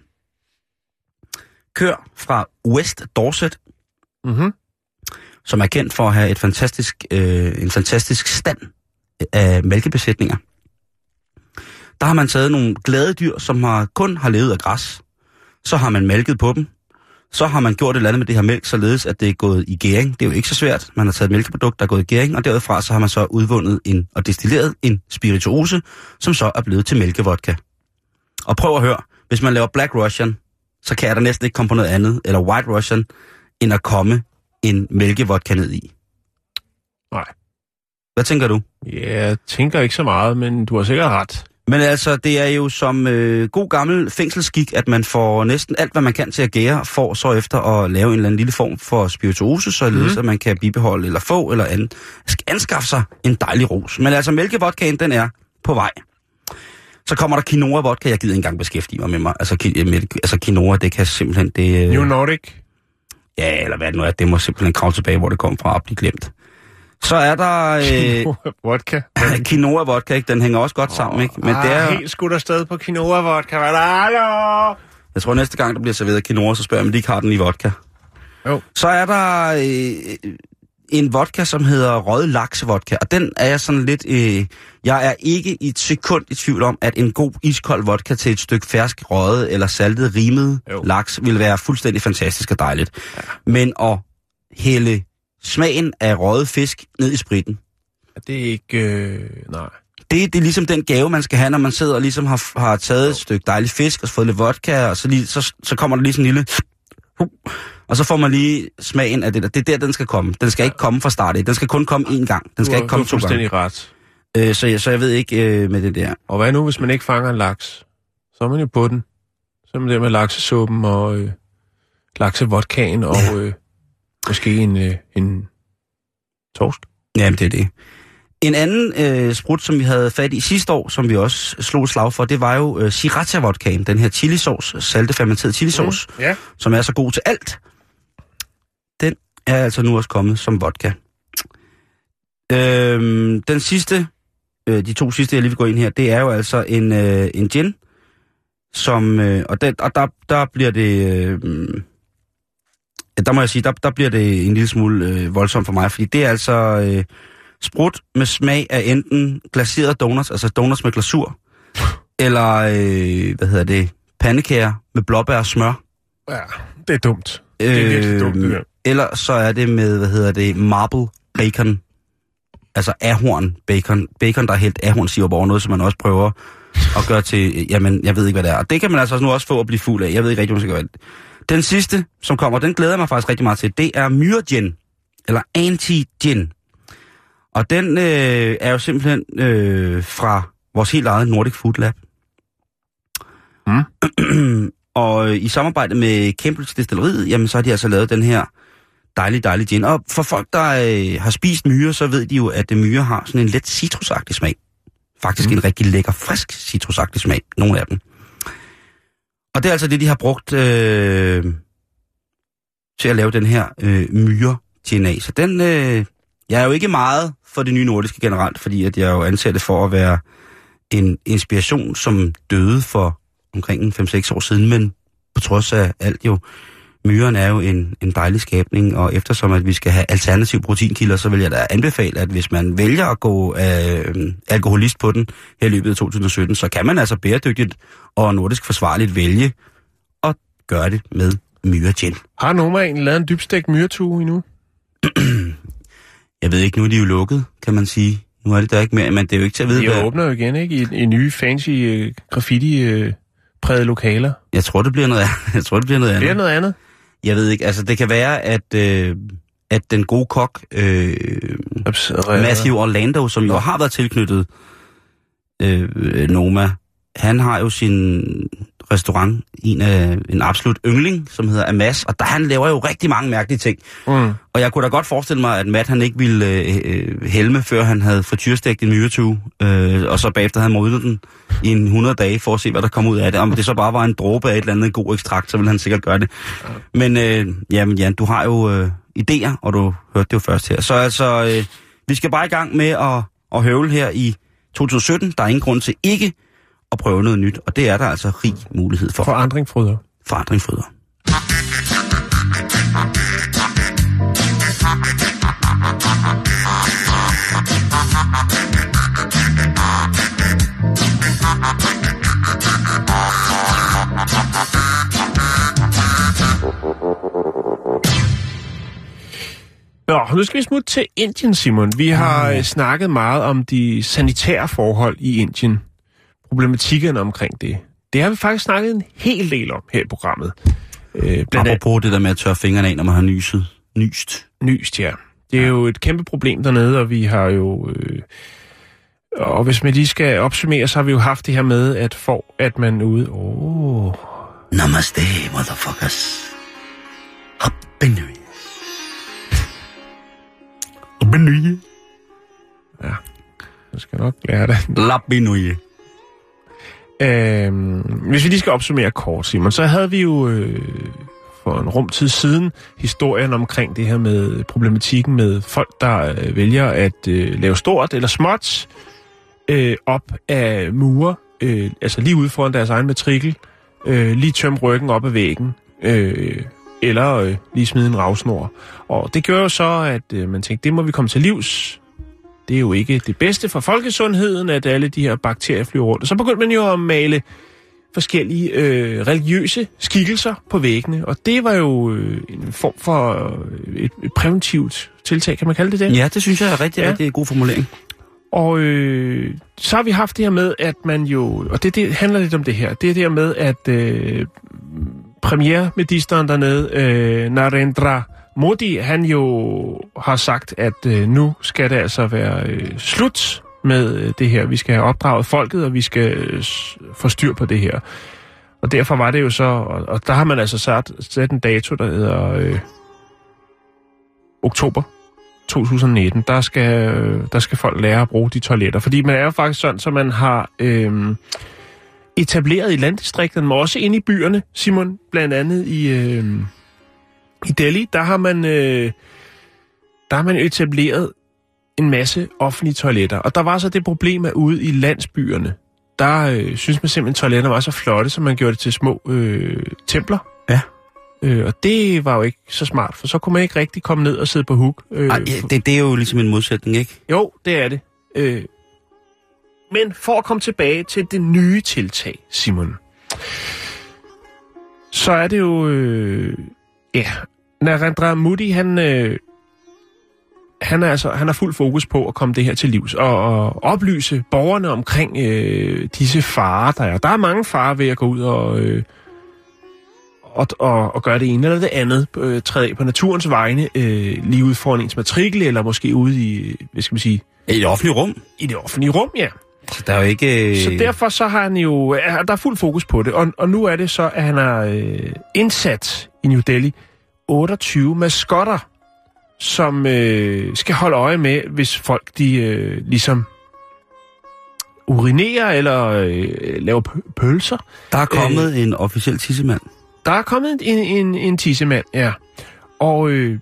kør fra West Dorset, Mm-hmm. som er kendt for at have et fantastisk, øh, en fantastisk stand af mælkebesætninger. Der har man taget nogle glade dyr, som har, kun har levet af græs. Så har man mælket på dem. Så har man gjort et eller andet med det her mælk, således at det er gået i gæring. Det er jo ikke så svært. Man har taget et mælkeprodukt, der er gået i gæring, og derudfra så har man så udvundet en, og destilleret en spirituose, som så er blevet til mælkevodka. Og prøv at høre, hvis man laver Black Russian, så kan der næsten ikke komme på noget andet, eller White Russian, end at komme en mælkevodka ned i. Nej. Hvad tænker du? Ja, jeg tænker ikke så meget, men du har sikkert ret. Men altså, det er jo som øh, god gammel fængselsskik, at man får næsten alt, hvad man kan til at gære, for så efter at lave en eller anden lille form for spirituose, således Mhm. at man kan bibeholde eller få eller andet. Anskaffe sig en dejlig ros. Men altså, mælkevodkaen, den er på vej. Så kommer der quinoa vodka, jeg gider ikke engang beskæftige mig med mig. Altså, ki- med, altså quinoa, det kan simpelthen... Det, øh, New Nordic. ja, eller hvad det nu er, det må simpelthen kravle tilbage, hvor det kom fra og blive glemt. Så er der øh, Vodka. quinoa vodka, ikke? Den hænger også godt sammen, ikke? Men det er, Ah, helt skudt afsted på quinoa vodka. Hallo? Jeg tror, næste gang, der bliver serveret quinoa, så spørger jeg, om de ikke har den i vodka. Jo. Så er der øh, en vodka, som hedder rød laksevodka, og den er jeg sådan lidt... Øh, jeg er ikke i et sekund i tvivl om, at en god iskold vodka til et stykke fersk røget eller saltet rimet Jo. laks vil være fuldstændig fantastisk og dejligt. Ja. Men at hælde smagen af røget fisk ned i spritten, Det er ikke... Øh, nej. det, det er ligesom den gave, man skal have, når man sidder og ligesom har, har taget et stykke dejlig fisk og fået lidt vodka, og så, lige, så, så kommer der lige sådan en lille... Og så får man lige smagen af det der. Det er der, den skal komme. Den skal ikke komme fra start. Den skal kun komme én gang. Den skal du, ikke komme du to gange. fuldstændig ret. Øh, så, jeg, så jeg ved ikke øh, med det der. Og hvad nu, hvis man ikke fanger en laks? Så er man jo på den. Så er man der med laksesuppen og øh, laksevodkaen og øh, måske en, øh, en torsk. Jamen, det er det. En anden øh, sprut, som vi havde fat i sidste år, som vi også slog et slag for, det var jo øh, sriracha-vodkaen. Den her chilisauce, salte fermenteret chilisauce. Mm, ja. som er så god til alt, den er altså nu også kommet som vodka. Øhm, den sidste, øh, de to sidste, jeg lige vil gå ind her, det er jo altså en, øh, en gin, som, øh, og, den, og der, der bliver det, øh, der må jeg sige, der, der bliver det en lille smule øh, voldsomt for mig, fordi det er altså øh, sprut med smag af enten glaserede donuts, altså donuts med glasur, Eller, øh, hvad hedder det, pandekager med blåbær og smør. Ja, det er dumt. Det er virkelig dumt, det der. Eller så er det med, hvad hedder det, marble bacon. Altså ahorn bacon. Bacon, der er helt ahorn sirup over noget, som man også prøver at gøre til, jamen, jeg ved ikke, hvad det er. Og det kan man altså nu også få at blive fuld af. Jeg ved ikke rigtig, hvad man skal gøre. Den sidste, som kommer, den glæder jeg mig faktisk rigtig meget til, det er Myrgen, eller Anti-Gin. Og den øh, er jo simpelthen øh, fra vores helt eget Nordic Food Lab. Mm. og øh, i samarbejde med Cambridge Distilleriet, jamen så har de altså lavet den her dejlige, dejlige gin. Og for folk, der øh, har spist myre, så ved de jo, at det myre har sådan en let citrusagtig smag. Faktisk mm. en rigtig lækker, frisk citrusagtig smag, nogle af dem. Og det er altså det, de har brugt øh, til at lave den her øh, myre gin. Så den, øh, jeg er jo ikke meget for det nye nordiske generelt, fordi at jeg jo anser det for at være en inspiration, som døde for omkring 5-6 år siden, men på trods af alt jo, myren er jo en, en dejlig skabning, og eftersom at vi skal have alternative proteinkilder, så vil jeg da anbefale, at hvis man vælger at gå øh, alkoholist på den her i løbet af 2017, så kan man altså bæredygtigt og nordisk forsvarligt vælge at gøre det med myre gin. Har en lavet en dybstegt myretue endnu? Jeg ved ikke, nu er de jo lukket, kan man sige. Nu er det der ikke mere, men det er jo ikke til at vide, De hvad... åbner jo igen, ikke? I, i nye, fancy uh, graffiti-prægede lokaler. Jeg tror, det bliver noget, andet. jeg tror, det bliver noget andet. Det er noget andet. Jeg ved ikke, altså det kan være, at, øh, at den gode kok, øh, Ups, Matthew Orlando, som jo har været tilknyttet øh, Noma, han har jo sin restaurant, en, af, en absolut yndling, som hedder Amas, og der han laver jo rigtig mange mærkelige ting. Mm. Og jeg kunne da godt forestille mig, at Matt han ikke ville øh, øh, helme, før han havde frityrestegt en myretue, øh, og så bagefter havde modnet den i en 100 dage, for at se, hvad der kom ud af det. Om det så bare var en dråbe af et eller andet god ekstrakt, så ville han sikkert gøre det. Men øh, jamen Jan, du har jo øh, idéer, og du hørte det jo først her. Så altså, øh, vi skal bare i gang med at, at høvle her i 2017. Der er ingen grund til ikke at prøve noget nyt, og det er der altså rig mulighed for. Forandring fryder. Forandring fryder. Nå, nu skal vi smutte til Indien, Simon. Vi har mm. snakket meget om de sanitære forhold i Indien. Problematikkerne omkring det. Det har vi faktisk snakket en hel del om her i programmet. Øh, blandt andet Apropos det der med at tørre fingrene af, når man har nyset. Nyst. nyst, ja. Det er jo et kæmpe problem dernede, og vi har jo... Øh, og hvis man lige skal opsummere, så har vi jo haft det her med, at for at man ude... Oh, Namaste, motherfuckers. New Year. ja. Jeg skal nok lære det. Happy Øh, hvis vi lige skal opsummere kort, Simon, så havde vi jo øh, for en rum tid siden historien omkring det her med problematikken med folk, der øh, vælger at øh, lave stort eller småt øh, op af mure, øh, altså lige ude foran deres egen matrikel, øh, lige tømme ryggen op ad væggen, øh, eller øh, lige smide en ravsnor. Og det gør jo så, at øh, man tænkte, det må vi komme til livs. Det er jo ikke det bedste for folkesundheden, at alle de her bakterier flyver rundt. Og så begyndte man jo at male forskellige øh, religiøse skikkelser på væggene, og det var jo øh, en form for øh, et, et præventivt tiltag, kan man kalde det det? Ja, det synes jeg er rigtig, Ja. ja. rigtig god formulering. Og øh, så har vi haft det her med, at man jo, og det, det handler lidt om det her, det er det her med, at øh, premierministeren dernede, øh, Narendra Modi, han jo har sagt, at øh, nu skal det altså være øh, slut med øh, det her. Vi skal have opdraget folket, og vi skal øh, få styr på det her. Og derfor var det jo så, og, og der har man altså sat, sat en dato, der hedder øh, oktober 2019, der skal, øh, der skal folk lære at bruge de toiletter. Fordi man er jo faktisk sådan, så man har øh, etableret i landdistrikterne, men også inde i byerne, Simon, blandt andet i, øh, i Delhi, der har man øh, der har man etableret en masse offentlige toiletter. Og der var så det problem, at ude i landsbyerne, der øh, synes man simpelthen, at toiletterne var så flotte, så man gjorde det til små øh, templer. Ja. Øh, og det var jo ikke så smart, for så kunne man ikke rigtig komme ned og sidde på huk. Øh, Ej, det, det er jo ligesom en modsætning, ikke? jo, det er det. Øh, Men for at komme tilbage til det nye tiltag, Simon, så er det jo... Øh, ja, Narendra Modi, han... Øh, han er altså han har fuld fokus på at komme det her til livs og, og oplyse borgerne omkring øh, disse farer, der er. Der er mange farer ved at gå ud og, øh, og, og, og gøre det ene eller det andet. Øh, træde på naturens vegne, øh, lige ude foran ens matrikel, eller måske ude i, hvad skal man sige... I det offentlige rum. I det offentlige rum, ja. Så der er jo ikke... Så derfor så har han jo... Der er fuld fokus på det, og, og nu er det så, at han har øh, indsat i New Delhi 28 maskotter, som øh, skal holde øje med, hvis folk de øh, ligesom urinerer eller øh, laver pølser. Der er kommet øh, en officiel tissemand. Der er kommet en, en, en tissemand, ja. Og øh,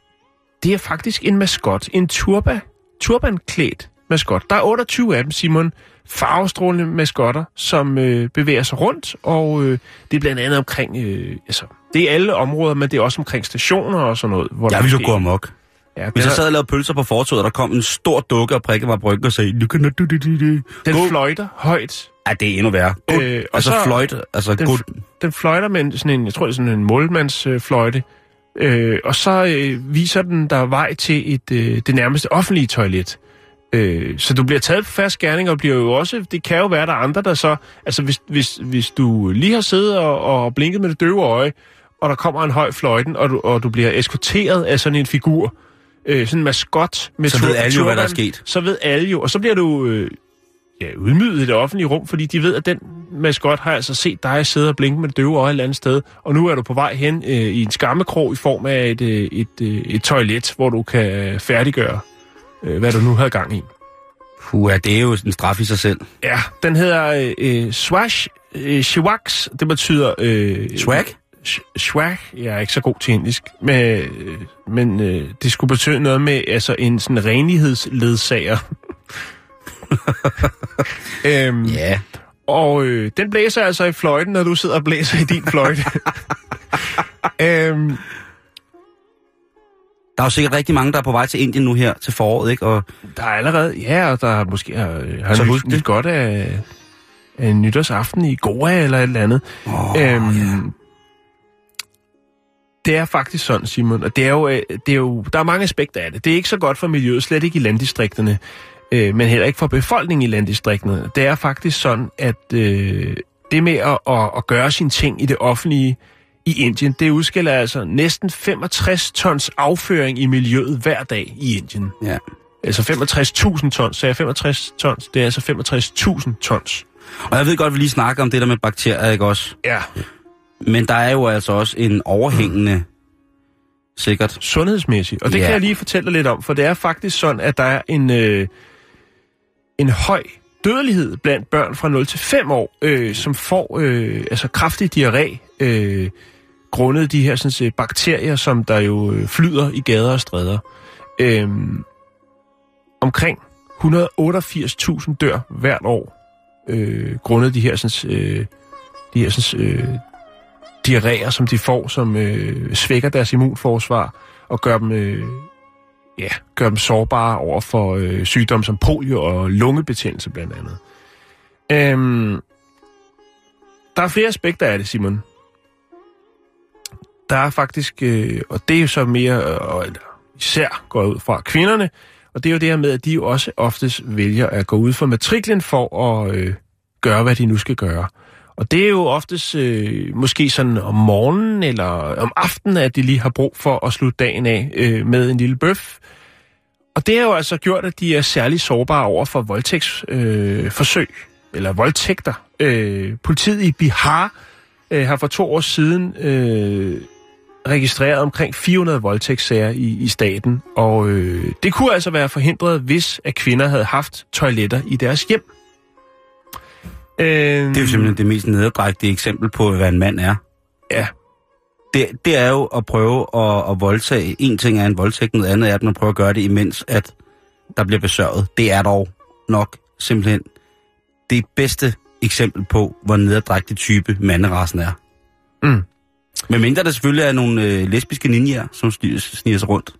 det er faktisk en maskot. En turba, turbanklædt maskot. Der er 28 af dem, Simon. Farvestrålende maskotter, som øh, bevæger sig rundt, og øh, det er blandt andet omkring, øh, altså, det er alle områder, men det er også omkring stationer og sådan noget. Hvor jeg vil jo gå amok. Ja, Hvis jeg sad og lavede pølser på fortoget, og der kom en stor dukke og prikkede mig bryggen og sagde, nu kan du du du Den Go. fløjter højt. Ja, det er endnu værre. God. Øh, og altså så, fløjte, altså den, god. den fløjter med sådan en, jeg tror det er sådan en målmandsfløjte. Øh, og så øh, viser den der vej til et, øh, det nærmeste offentlige toilet. Øh, så du bliver taget på fast gerning, og bliver jo også, det kan jo være, der er andre, der så, altså hvis, hvis, hvis du lige har siddet og, og blinket med det døve øje, og der kommer en høj fløjten, og du, og du bliver eskorteret af sådan en figur, øh, sådan en maskot med Så ved alle jo, hvad der er sket. Så ved alle jo, og så bliver du øh, ja, udmydet i det offentlige rum, fordi de ved, at den maskot har altså set dig sidde og blinke med det døve øje et eller andet sted, og nu er du på vej hen øh, i en skammekrog i form af et, øh, et, øh, et toilet, hvor du kan færdiggøre, øh, hvad du nu har gang i. Puh, det er jo en straf i sig selv. Ja, den hedder øh, Swash øh, Shiwaks. Det betyder... Øh, Swag? Swag. Jeg er ikke så god til indisk. Men, øh, men øh, det skulle betyde noget med altså en sådan renlighedsledsager. øhm, ja. Og øh, den blæser altså i fløjten, når du sidder og blæser i din fløjte. øhm, der er jo sikkert rigtig mange, der er på vej til Indien nu her til foråret, ikke? Og... Der er allerede, ja, og der er måske har, har nyt, nyt godt af, af nytårsaften i Goa eller et eller andet. Oh, øhm, yeah. Det er faktisk sådan, Simon, og det er, jo, øh, det er jo, der er mange aspekter af det. Det er ikke så godt for miljøet, slet ikke i landdistrikterne, øh, men heller ikke for befolkningen i landdistrikterne. Det er faktisk sådan, at øh, det med at, at, at gøre sine ting i det offentlige, i Indien. Det udskiller altså næsten 65 tons afføring i miljøet hver dag i Indien. Ja. Altså 65.000 tons. Så er 65 tons, det er altså 65.000 tons. Og jeg ved godt, at vi lige snakker om det der med bakterier, ikke også? Ja. Men der er jo altså også en overhængende, sikkert... Sundhedsmæssigt. Og det ja. kan jeg lige fortælle dig lidt om, for det er faktisk sådan, at der er en, øh, en høj dødelighed blandt børn fra 0 til 5 år, øh, som får øh, altså kraftig diarré, øh, grundet de her sådan, øh, bakterier, som der jo øh, flyder i gader og stræder. Øhm, omkring 188.000 dør hvert år, øh, grundet de her, sådan, øh, de her sådan, øh, diarréer, som de får, som øh, svækker deres immunforsvar og gør dem, øh, ja, gør dem sårbare over for øh, sygdomme som polio og lungebetændelse blandt andet. Øhm, der er flere aspekter af det, Simon der er faktisk, øh, og det er jo så mere, øh, og især går ud fra kvinderne, og det er jo det her med, at de jo også oftest vælger at gå ud for matriklen for at øh, gøre, hvad de nu skal gøre. Og det er jo oftest øh, måske sådan om morgenen eller om aftenen, at de lige har brug for at slutte dagen af øh, med en lille bøf. Og det har jo altså gjort, at de er særlig sårbare over for voldtægtsforsøg, øh, eller voldtægter. Øh, politiet i Bihar øh, har for to år siden øh, registreret omkring 400 voldtægtssager i, i staten, og øh, det kunne altså være forhindret, hvis at kvinder havde haft toiletter i deres hjem. Øh, det er jo simpelthen det mest nederdrægtige eksempel på, hvad en mand er. Ja. Det, det er jo at prøve at, at voldtage. En ting er en voldtægt, noget andet er at man prøver at gøre det, imens at der bliver besørget. Det er dog nok simpelthen det bedste eksempel på, hvor nederdrægtig type manderassen er. Mm. Men mindre der selvfølgelig er nogle øh, lesbiske ninjaer, som sniger sig rundt.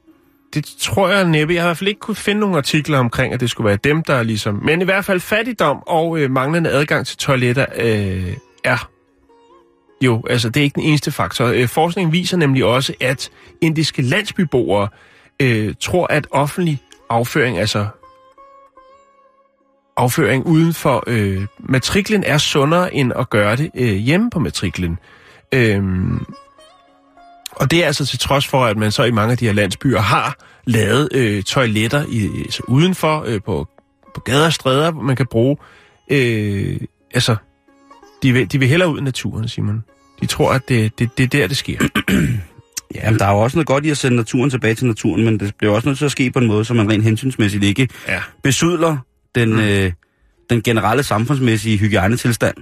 det tror jeg næppe. Jeg har i hvert fald ikke kunne finde nogle artikler omkring, at det skulle være dem, der ligesom... Men i hvert fald fattigdom og øh, manglende adgang til toiletter øh, er jo, altså det er ikke den eneste faktor. Øh, forskningen viser nemlig også, at indiske landsbyboere øh, tror, at offentlig afføring, altså afføring uden for øh, matriklen, er sundere end at gøre det øh, hjemme på matriklen. Øhm, og det er altså til trods for, at man så i mange af de her landsbyer har lavet øh, toiletter i, altså udenfor øh, på, på gader og stræder, hvor man kan bruge. Øh, altså, de vil, de vil hellere ud i naturen, Simon. De tror, at det, det, det er der, det sker. Ja, men der er jo også noget godt i at sende naturen tilbage til naturen, men det bliver også nødt til at ske på en måde, så man rent hensynsmæssigt ikke Ja. besydler den, mm. øh, den generelle samfundsmæssige hygiejnetilstand,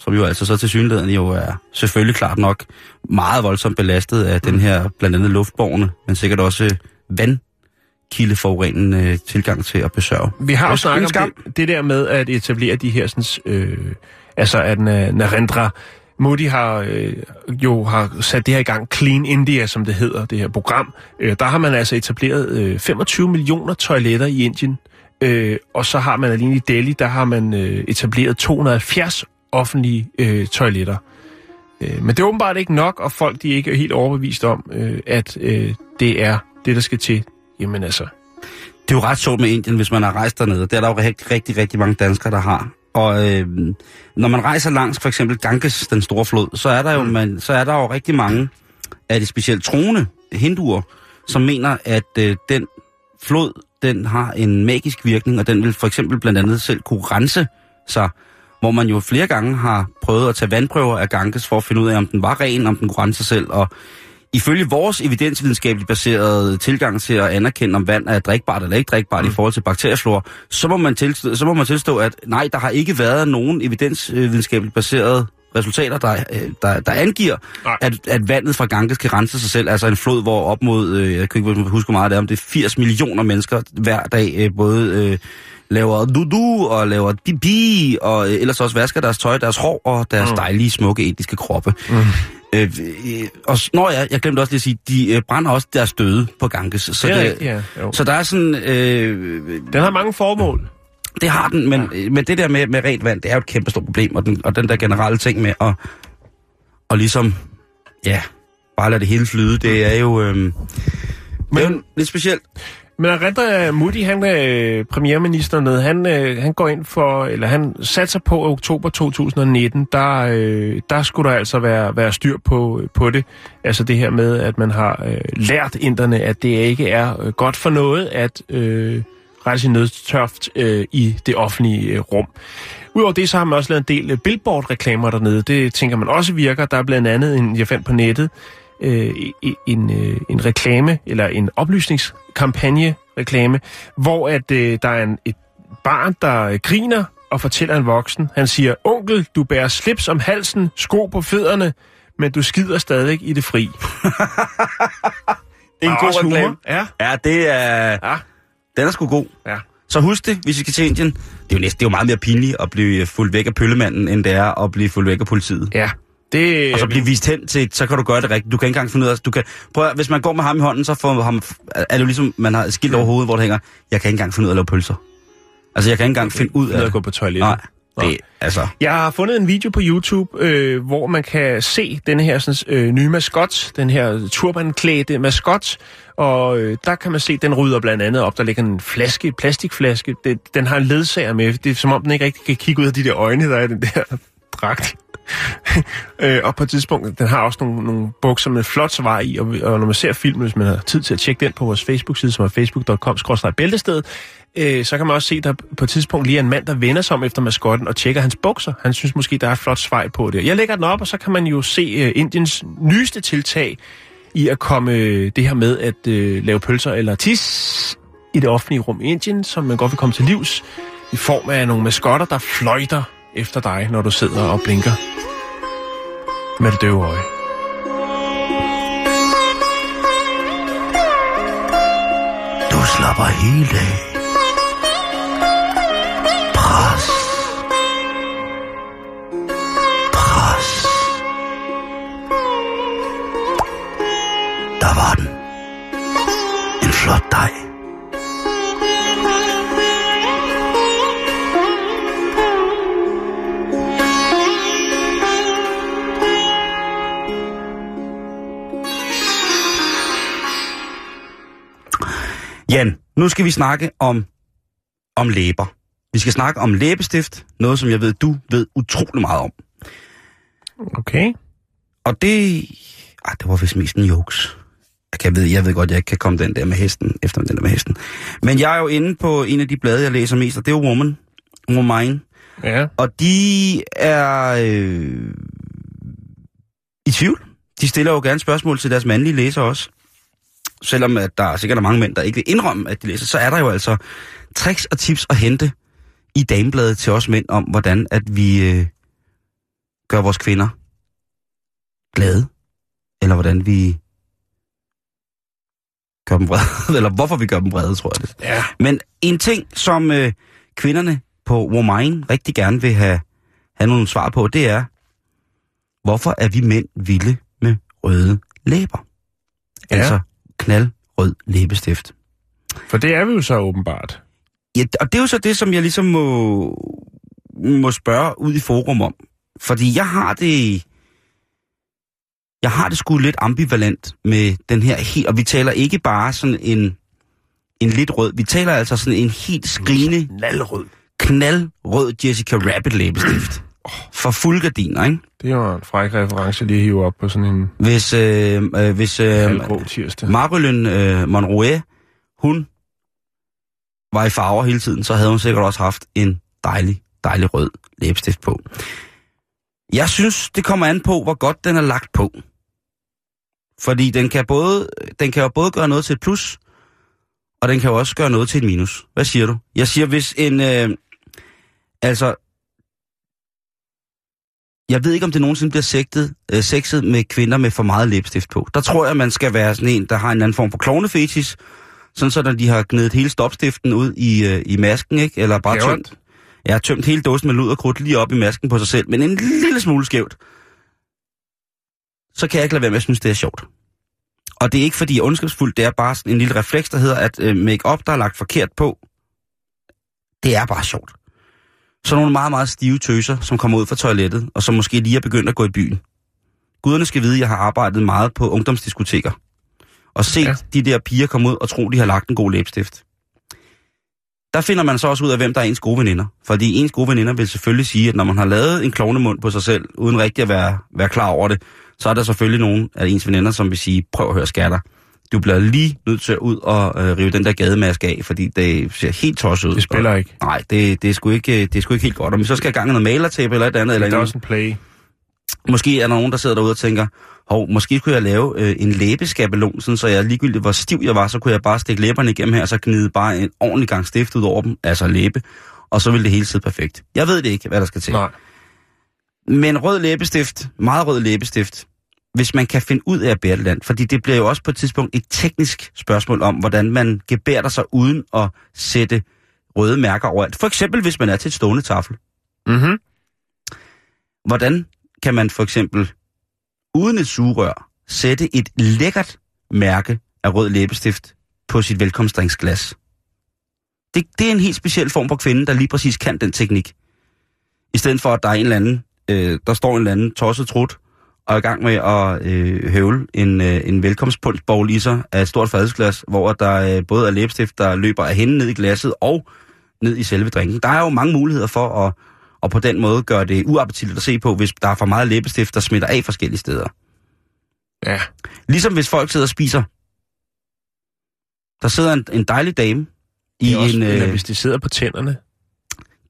som jo altså så til synligheden jo er selvfølgelig klart nok meget voldsomt belastet af den her blandt andet luftborgene, men sikkert også øh, vandkildeforurenende øh, tilgang til at besørge. Vi har jo snakket om det, det der med at etablere de her, sådan, øh, altså at Na- Narendra Modi har øh, jo har sat det her i gang, Clean India, som det hedder, det her program. Øh, der har man altså etableret øh, 25 millioner toiletter i Indien, øh, og så har man alene i Delhi, der har man øh, etableret 270 offentlige øh, toiletter. Øh, men det er åbenbart ikke nok, og folk de er ikke helt overbevist om, øh, at øh, det er det, der skal til. Jamen altså, Det er jo ret sjovt med Indien, hvis man har rejst dernede. Det er der jo rigtig, rigtig, rigtig mange danskere, der har. Og øh, når man rejser langs for eksempel Ganges, den store flod, så er der jo, Mm. man, så er der jo rigtig mange af de specielt troende hinduer, som mener, at øh, den flod, den har en magisk virkning, og den vil for eksempel blandt andet selv kunne rense sig, hvor man jo flere gange har prøvet at tage vandprøver af Ganges for at finde ud af, om den var ren, om den kunne sig selv, og ifølge vores evidensvidenskabeligt baserede tilgang til at anerkende, om vand er drikbart eller ikke drikbart mm. i forhold til bakterieflora, så må, man tilstå, så må man tilstå, at nej, der har ikke været nogen evidensvidenskabeligt baserede resultater, der, øh, der, der angiver, Nej. at, at vandet fra Ganges kan rense sig selv. Altså en flod, hvor op mod, øh, jeg kan ikke huske hvor meget det er, om det er 80 millioner mennesker hver dag, øh, både øh, laver dudu og laver pipi, og øh, ellers også vasker deres tøj, deres hår og deres mm. dejlige, smukke indiske kroppe. Mm. Øh, øh, og når jeg, jeg glemte også lige at sige, de øh, brænder også deres døde på Ganges. Så, det er rigtigt, ja. Jo. så der er sådan, øh, Den har mange formål. det har den, men, ja. men det der med, med rent vand, det er jo et kæmpe stort problem, og den, og den der generelle ting med at, og ligesom, ja, bare lade det hele flyde, det er jo, øh, men, det er jo lidt specielt. Men Arendra Mudi, han er premierminister ned. han, øh, han går ind for, eller han satser på at oktober 2019, der, øh, der skulle der altså være, være styr på, på det. Altså det her med, at man har lært inderne, at det ikke er godt for noget at øh, rette sin nødtørft øh, i det offentlige øh, rum. Udover det, så har man også lavet en del øh, billboard-reklamer dernede. Det tænker man også virker. Der er blandt andet en, jeg fandt på nettet, øh, en, øh, en reklame, eller en oplysningskampagne-reklame, hvor at øh, der er en, et barn, der øh, griner og fortæller en voksen. Han siger, onkel, du bærer slips om halsen, sko på fødderne, men du skider stadig i det fri. Det er en Og god reklame. humor. Ja, Ja, det er, ja, den er sgu god. ja. Så husk det, hvis I skal til Indien. Det er jo næsten det er jo meget mere pinligt at blive fuldt væk af pøllemanden, end det er at blive fuldt væk af politiet. Ja, det... Og så blive vist hen til, så kan du gøre det rigtigt. Du kan ikke engang finde ud af, du kan, prøv at, hvis man går med ham i hånden, så får ham, er det jo ligesom, man har skilt over hovedet, hvor det hænger, jeg kan ikke engang finde ud af at lave pølser. Altså, jeg kan ikke engang finde ud af at gå på toilettet. Nej, det, altså, Jeg har fundet en video på YouTube, øh, hvor man kan se den her sådan, øh, nye maskot, den her turbanklædte maskot, og øh, der kan man se, den rydder blandt andet op. Der ligger en flaske, plastikflaske. Det, den har en ledsager med. Det er som om, den ikke rigtig kan kigge ud af de der øjne, der er den der dragt. øh, og på et tidspunkt, den har også nogle, nogle bukser med flot svar i, og, og når man ser filmen, hvis man har tid til at tjekke den på vores Facebook-side, som er facebook.com-bæltested, øh, så kan man også se, der på et tidspunkt lige er en mand, der vender sig om efter maskotten og tjekker hans bukser. Han synes måske, der er et flot svej på det. Jeg lægger den op, og så kan man jo se øh, Indiens nyeste tiltag i at komme øh, det her med at øh, lave pølser eller tis i det offentlige rum i Indien, som man godt vil komme til livs, i form af nogle maskotter, der fløjter efter dig, når du sidder og blinker med det døve øje. du slapper helt af. Nu skal vi snakke om, om læber. Vi skal snakke om læbestift, noget som jeg ved, du ved utrolig meget om. Okay. Og det... Ej, det var vist mest en jokes. Jeg, kan, ved, jeg ved godt, jeg ikke kan komme den der med hesten, efter den der med hesten. Men jeg er jo inde på en af de blade, jeg læser mest, og det er jo Woman. Woman. Ja. Og de er øh, i tvivl. De stiller jo gerne spørgsmål til deres mandlige læsere også. Selvom at der er sikkert er mange mænd, der ikke vil indrømme, at de læser, så er der jo altså tricks og tips at hente i damebladet til os mænd om, hvordan at vi øh, gør vores kvinder glade. Eller hvordan vi gør dem brede. Eller hvorfor vi gør dem brede, tror jeg det. Ja. Men en ting, som øh, kvinderne på Womain rigtig gerne vil have, have nogle svar på, det er, hvorfor er vi mænd vilde med røde læber? Ja. Altså knaldrød læbestift. For det er vi jo så åbenbart. Ja, og det er jo så det, som jeg ligesom må, må spørge ud i forum om. Fordi jeg har det... Jeg har det sgu lidt ambivalent med den her helt... Og vi taler ikke bare sådan en, en lidt rød. Vi taler altså sådan en helt skrigende, Knaldrød. knaldrød Jessica Rabbit læbestift. For fuld gardiner, ikke? Det var en fræk reference lige at hive op på sådan en Hvis, øh, øh, hvis øh. Marilyn øh, Monroe, hun var i farver hele tiden, så havde hun sikkert også haft en dejlig, dejlig rød læbestift på. Jeg synes, det kommer an på, hvor godt den er lagt på. Fordi den kan, både, den kan jo både gøre noget til et plus, og den kan jo også gøre noget til et minus. Hvad siger du? Jeg siger, hvis en... Øh, altså... Jeg ved ikke, om det nogensinde bliver sigtet, øh, sexet med kvinder med for meget læbestift på. Der tror jeg, man skal være sådan en, der har en anden form for klovnefetis, sådan så når de har gnedet hele stopstiften ud i, øh, i masken, ikke? Eller bare er tømt, jeg har tømt hele dåsen med lud og krudt lige op i masken på sig selv, men en lille smule skævt. Så kan jeg ikke lade være med at synes, det er sjovt. Og det er ikke fordi jeg er ondskabsfuld, det er bare sådan en lille refleks, der hedder, at øh, make-up, der er lagt forkert på, det er bare sjovt. Så nogle meget, meget stive tøser, som kommer ud fra toilettet, og som måske lige er begyndt at gå i byen. Guderne skal vide, at jeg har arbejdet meget på ungdomsdiskoteker. Og set ja. De der piger komme ud og tro, de har lagt en god læbestift. Der finder man så også ud af, hvem der er ens gode veninder. Fordi ens gode veninder vil selvfølgelig sige, at når man har lavet en klovnemund på sig selv, uden rigtig at være, være klar over det, så er der selvfølgelig nogen af ens veninder, som vil sige, prøv at høre skatter. Du bliver lige nødt til at ud og øh, rive den der gademaske af, fordi det ser helt tosset ud. Det spiller ikke. Nej, det, det, er sgu ikke, det er sgu ikke helt godt. Vi så skal i gang med noget malertape eller et andet, eller Det er en, også en play. måske er der nogen, der sidder derude og tænker, hov, måske skulle jeg lave øh, en læbeskabelon, sådan, så jeg ligegyldigt hvor stiv jeg var, så kunne jeg bare stikke læberne igennem her, og så gnide bare en ordentlig gang stift ud over dem, altså læbe, og så ville det hele sidde perfekt. Jeg ved det ikke, hvad der skal til. Nej. Men rød læbestift, meget rød læbestift, hvis man kan finde ud af at bære det land, fordi det bliver jo også på et tidspunkt et teknisk spørgsmål om, hvordan man gebærder sig uden at sætte røde mærker overalt. For eksempel, hvis man er til et stående tafel. Mm-hmm. Hvordan kan man for eksempel uden et sugerør sætte et lækkert mærke af rød læbestift på sit velkomstdrinksglas? Det, det er en helt speciel form for kvinde, der lige præcis kan den teknik. I stedet for, at der er en eller anden, øh, der står en eller anden tosset trut og er i gang med at øh, høvle en, øh, en velkomstpundsbowl i sig af et stort fadelsglas, hvor der øh, både er læbestift, der løber af hende ned i glasset og ned i selve drinken. Der er jo mange muligheder for at og på den måde gøre det uappetitligt at se på, hvis der er for meget læbestift, der smitter af forskellige steder. Ja. Ligesom hvis folk sidder og spiser. Der sidder en, en dejlig dame i også, en... Øh, hvis de sidder på tænderne.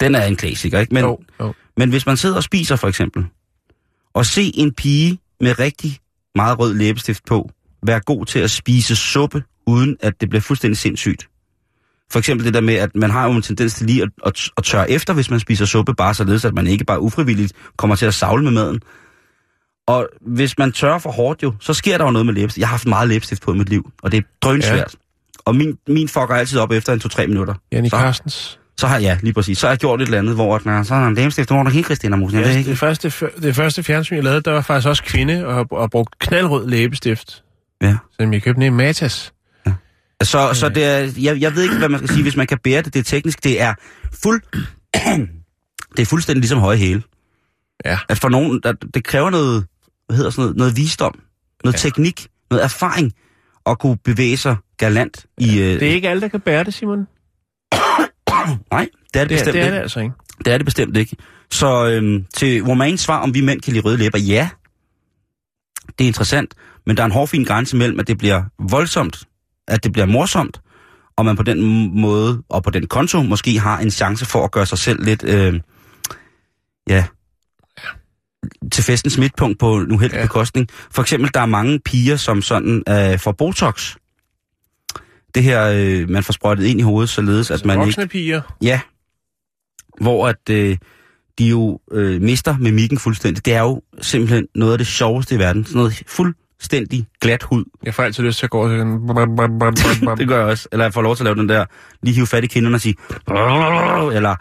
den er en klassiker, ikke? Men, Jo, jo. men hvis man sidder og spiser for eksempel, og se en pige med rigtig meget rød læbestift på, være god til at spise suppe, uden at det bliver fuldstændig sindssygt. For eksempel det der med, at man har jo en tendens til lige at, at, at tørre efter, hvis man spiser suppe, bare således, at man ikke bare ufrivilligt kommer til at savle med maden. Og hvis man tørrer for hårdt jo, så sker der jo noget med læbestift. Jeg har haft meget læbestift på i mit liv, og det er drønsvært. Ja. Og min, min fucker altid op efter en 2-3 minutter. Jannik Så- Carstens. Så har jeg, lige præcis, så har jeg gjort et eller andet, hvor at, når så er der en læbestift, hvor der helt Christina Musen. Ja, ikke. det, første, det første fjernsyn, jeg lavede, der var faktisk også kvinde og, og brugt knaldrød læbestift. Ja. Som jeg købte ned i Matas. Ja. Så, så det er, jeg, jeg ved ikke, hvad man skal sige, hvis man kan bære det. Det er teknisk. Det er fuld... det er fuldstændig ligesom høje hæle. Ja. At for nogen, der, det kræver noget, hvad hedder sådan noget, noget visdom, noget Ja. ja. teknik, noget erfaring at kunne bevæge sig galant i... Øh, Det er ikke alle, der kan bære det, Simon. Nej, det er det, Det, bestemt det er ikke. det altså ikke. Det er det bestemt ikke. Så øhm, til Romains svar, om vi mænd kan lide røde læber, ja, det er interessant, men der er en hårfin grænse mellem, at det bliver voldsomt, at det bliver morsomt, og man på den måde, og på den konto, måske har en chance for at gøre sig selv lidt, øh, ja, til festens midtpunkt på en uheldig ja. bekostning. For eksempel, der er mange piger, som sådan øh, får Botox. Det her, øh, man får sprøjtet ind i hovedet, således at man ikke... Voksne piger. Ja. Hvor at øh, de jo øh, mister mimikken fuldstændig. Det er jo simpelthen noget af det sjoveste i verden. Sådan noget fuldstændig glat hud. Jeg får altid lyst til at gå og sige... Det gør jeg også. Eller jeg får lov til at lave den der, lige hive fat i kinderne og sige... Eller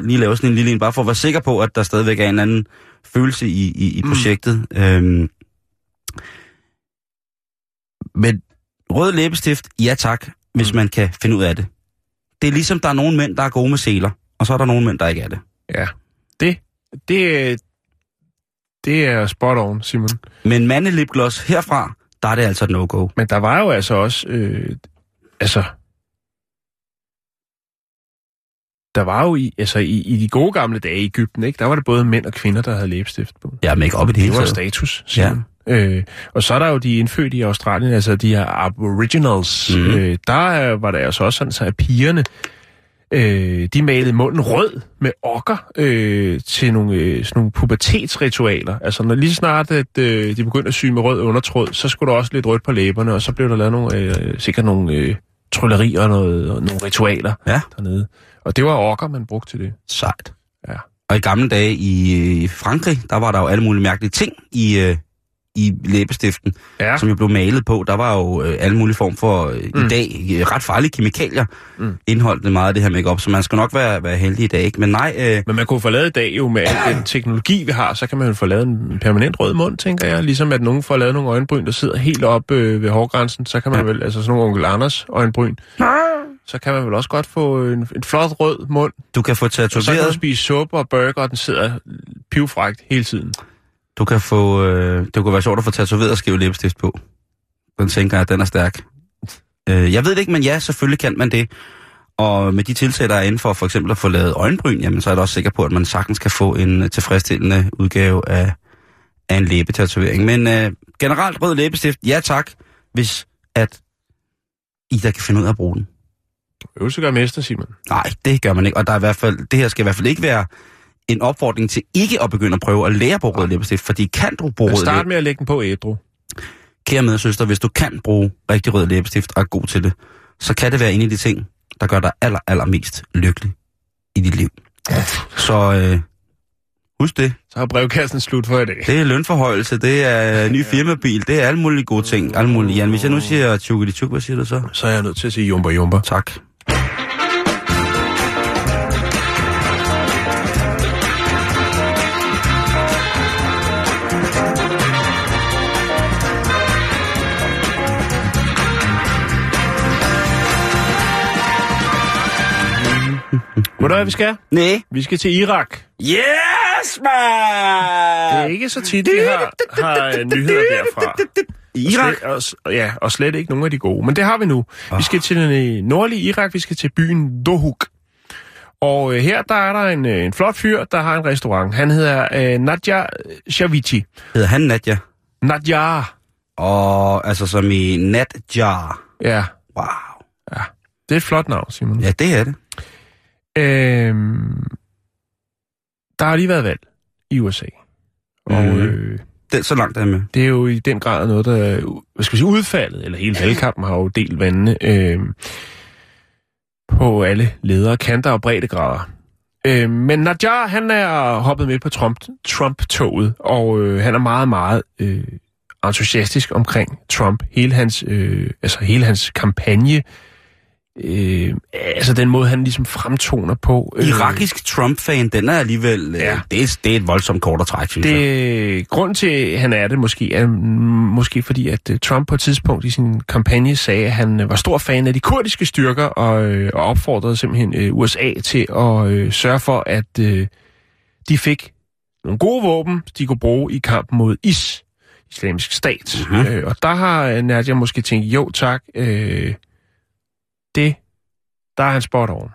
lige lave sådan en lille en, bare for at være sikker på, at der stadigvæk er en eller anden følelse i, i, i projektet. Mm. Øhm, men rød læbestift, ja tak, hvis Mm. man kan finde ud af det. Det er ligesom, der er nogle mænd, der er gode med seler, og så er der nogle mænd, der ikke er det. Ja. Det, det, er- det er spot on, Simon. Men mandelipgloss herfra, der er det altså no-go. Men der var jo altså også... Øh, altså... Der var jo i, altså i, i de gode gamle dage i Ægypten, ikke? der var det både mænd og kvinder, der havde læbestift på. Ja, make op i det Det hele var taget. status, Simon. Ja. Øh, og så er der jo de indfødte i Australien, altså de her aboriginals. Mm. Øh, der var det altså også sådan, så at pigerne, øh, de malede munden rød med okker øh, til nogle, øh, sådan nogle pubertetsritualer. Altså når lige snart at, øh, de begyndte at sy med rød undertråd, så skulle der også lidt rødt på læberne, og så blev der lavet nogle, øh, sikkert nogle øh, tryllerier og, noget, og nogle ritualer Ja. dernede. Og det var okker, man brugte til det. Sejt. Ja. Og i gamle dage i øh, Frankrig, der var der jo alle mulige mærkelige ting i, øh, i læbestiften, Ja. som jo blev malet på. Der var jo øh, alle mulige form for, øh, Mm. i dag, øh, ret farlige kemikalier, Mm. indholdt det meget af det her makeup, så man skal nok være, være heldig i dag, ikke? Men nej, øh, Men man kunne få lavet i dag jo med al den teknologi, vi har, så kan man jo få lavet en permanent rød mund, tænker jeg. Ligesom at nogen får lavet nogle øjenbryn, der sidder helt op øh, ved hårgrænsen, så kan man ja. vel, altså sådan nogle onkel Anders øjenbryn, så kan man vel også godt få en, en flot rød mund, du kan få og så kan du tatoveret, spise suppe og burger, og den sidder pivfrægt hele tiden. Du kan få, øh, det kunne være sjovt at få tatoveret og skrive læbestift på. Den tænker jeg, at den er stærk. Øh, jeg ved det ikke, men ja, selvfølgelig kan man det. Og med de tiltag, der er inden for for eksempel at få lavet øjenbryn, jamen, så er jeg da også sikker på, at man sagtens kan få en øh, tilfredsstillende udgave af, af en læbetatovering. Men øh, generelt rød læbestift, ja tak, hvis at I der kan finde ud af at bruge den. Øvelse gør mester, Simon. Nej, det gør man ikke. Og der er i hvert fald, det her skal i hvert fald ikke være en opfordring til ikke at begynde at prøve at lære at bruge rød læbestift, fordi kan du bruge rød start med at lægge den på ædru. kære medsøster, hvis du kan bruge rigtig rød læbestift og er god til det, så kan det være en af de ting, der gør dig aller, allermest lykkelig i dit liv. Så øh, husk det. Så har brevkassen slut for i dag. Det er lønforhøjelse, det er ny firmabil, det er alle mulige gode ting. Alle mulige. Jan, hvis jeg nu siger tjukkedi tjuk, hvad siger du så? Så er jeg nødt til at sige jumper jumper. Tak. Ved du hvad vi skal? Nej. Vi skal til Irak. Yes, man! Det er ikke så tit, vi har, har øh, nyheder derfra. Irak. Og slet, og, ja, og slet ikke nogen af de gode. Men det har vi nu. Vi skal til den øh, nordlige Irak, vi skal til byen Dohuk. Og øh, her der er der en, øh, en flot fyr, der har en restaurant. Han hedder øh, Nadja Shavici. Hedder han Nadja? Nadja. Og altså som i Natjar. Ja, Wow. det er et flot navn, Simon. Ja, det er det. Øhm, der har lige været valg i USA. Og Mhm. øh, Den, så langt er med. det er jo i den grad noget, der er, hvad skal vi sige, udfaldet, eller hele valgkampen har jo delt vandene øh, på alle ledere, kanter og breddegrader. Øh, men Najjar, han er hoppet med på Trump, Trump-toget, og øh, han er meget, meget øh, entusiastisk omkring Trump. Hele hans, øh, altså hele hans kampagne Øh, altså den måde, han ligesom fremtoner på. Øh, Irakisk Trump-fan, den er alligevel... Ja. Ja. Øh, det, er, det er et voldsomt kort at trække, synes jeg. Det, grund til, at han er det måske, er måske fordi, at øh, Trump på et tidspunkt i sin kampagne sagde, at han øh, var stor fan af de kurdiske styrker, og, øh, og opfordrede simpelthen øh, USA til at øh, sørge for, at øh, de fik nogle gode våben, de kunne bruge i kampen mod IS, islamisk stat. Mhm. Mm-hmm. Øh, og der har øh, Nadia måske tænkt, jo tak, øh, det, der er han spot on.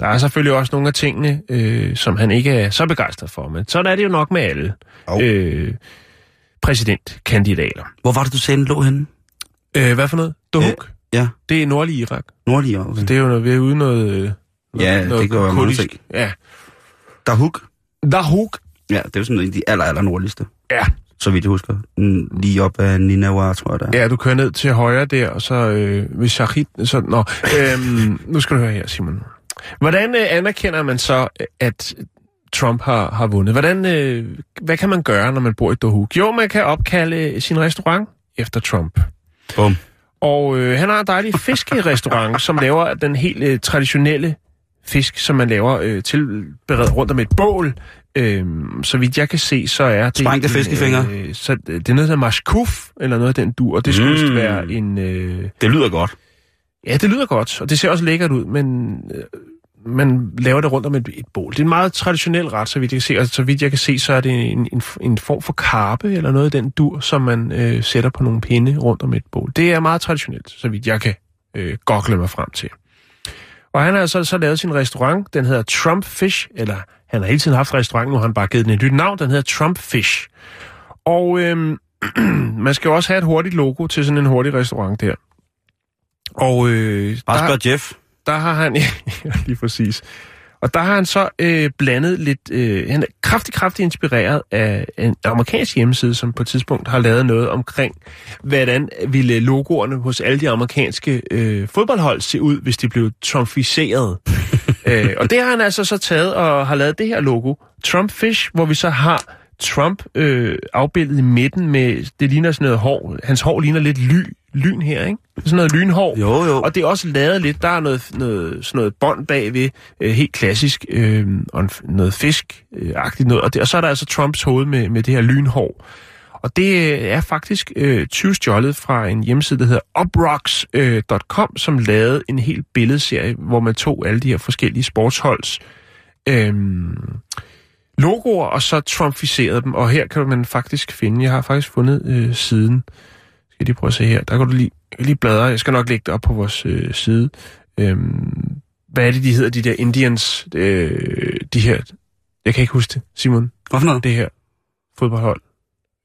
Der er selvfølgelig også nogle af tingene, øh, som han ikke er så begejstret for, men sådan er det jo nok med alle Hov. øh, præsidentkandidater. Hvor var det, du sagde, den lå henne? Øh, hvad for noget? Dohuk? Ja, Det er nordlig Irak. nordlige okay. Det er jo noget, vi er ude noget... øh, Ja, noget det kan være kurdisk. ting. Ja. Dahuk. Dahuk. Ja, det er jo sådan en af de aller, aller nordligste. Ja. Så vidt jeg husker. Lige op ad Ninawa, tror jeg, der er. Ja, du kører ned til højre der, og så øh, ved Shahid... Så, nå, øhm, nu skal du høre her, Simon. Hvordan øh, anerkender man så, at Trump har, har vundet? Hvordan, øh, hvad kan man gøre, når man bor i Dohuk? Jo, man kan opkalde sin restaurant efter Trump. Bum. Og øh, han har en dejlig fiskerestaurant, som laver den helt øh, traditionelle fisk, som man laver øh, tilberedt rundt om et bål. Øhm, så vidt jeg kan se, så er det... Sprængte fiskefingre. Øh, så det er noget, der er mashkuf, eller noget af den dur, og det skulle mm. være en... Øh, Det lyder godt. ja, det lyder godt, og det ser også lækkert ud, men øh, man laver det rundt om et, et bål. Det er en meget traditionel ret, så vidt jeg kan se, og så vidt jeg kan se, så er det en, en, en form for karpe, eller noget af den dur, som man øh, sætter på nogle pinde rundt om et bål. Det er meget traditionelt, så vidt jeg kan øh, gokle mig frem til. Og han har altså så lavet sin restaurant, den hedder Trump Fish, eller han har hele tiden haft restaurant, nu har han bare givet den et nyt navn, den hedder Trump Fish. Og øhm, man skal jo også have et hurtigt logo til sådan en hurtig restaurant der. Og øh, Bare spørg Jeff. der har han, ja, lige præcis. Og der har han så øh, blandet lidt, øh, han er kraftig, kraftig inspireret af en amerikansk hjemmeside, som på et tidspunkt har lavet noget omkring, hvordan ville logoerne hos alle de amerikanske øh, fodboldhold se ud, hvis de blev trumficerede. øh, og det har han altså så taget og har lavet det her logo, Trump Fish, hvor vi så har Trump øh, afbildet i midten med, det ligner sådan noget hår, hans hår ligner lidt ly, lyn her, ikke? Sådan noget lynhår. Jo, jo. Og det er også lavet lidt, der er noget, noget, sådan noget bånd bagved, øh, helt klassisk, øh, og en, noget fisk-agtigt noget. Og, det, og så er der altså Trumps hoved med, med det her lynhår. Og det øh, er faktisk øh, tyvstjålet fra en hjemmeside, der hedder uprocks.com, øh, som lavede en hel billedserie, hvor man tog alle de her forskellige sportsholds øh, logoer, og så trumficerede dem. Og her kan man faktisk finde, jeg har faktisk fundet øh, siden, skal jeg lige prøve at se her, der kan du lige, lige bladre, jeg skal nok lægge det op på vores øh, side. Øhm, hvad er det, de hedder, de der Indians, øh, de her, jeg kan ikke huske det, Simon, Hvad for noget? det her fodboldhold.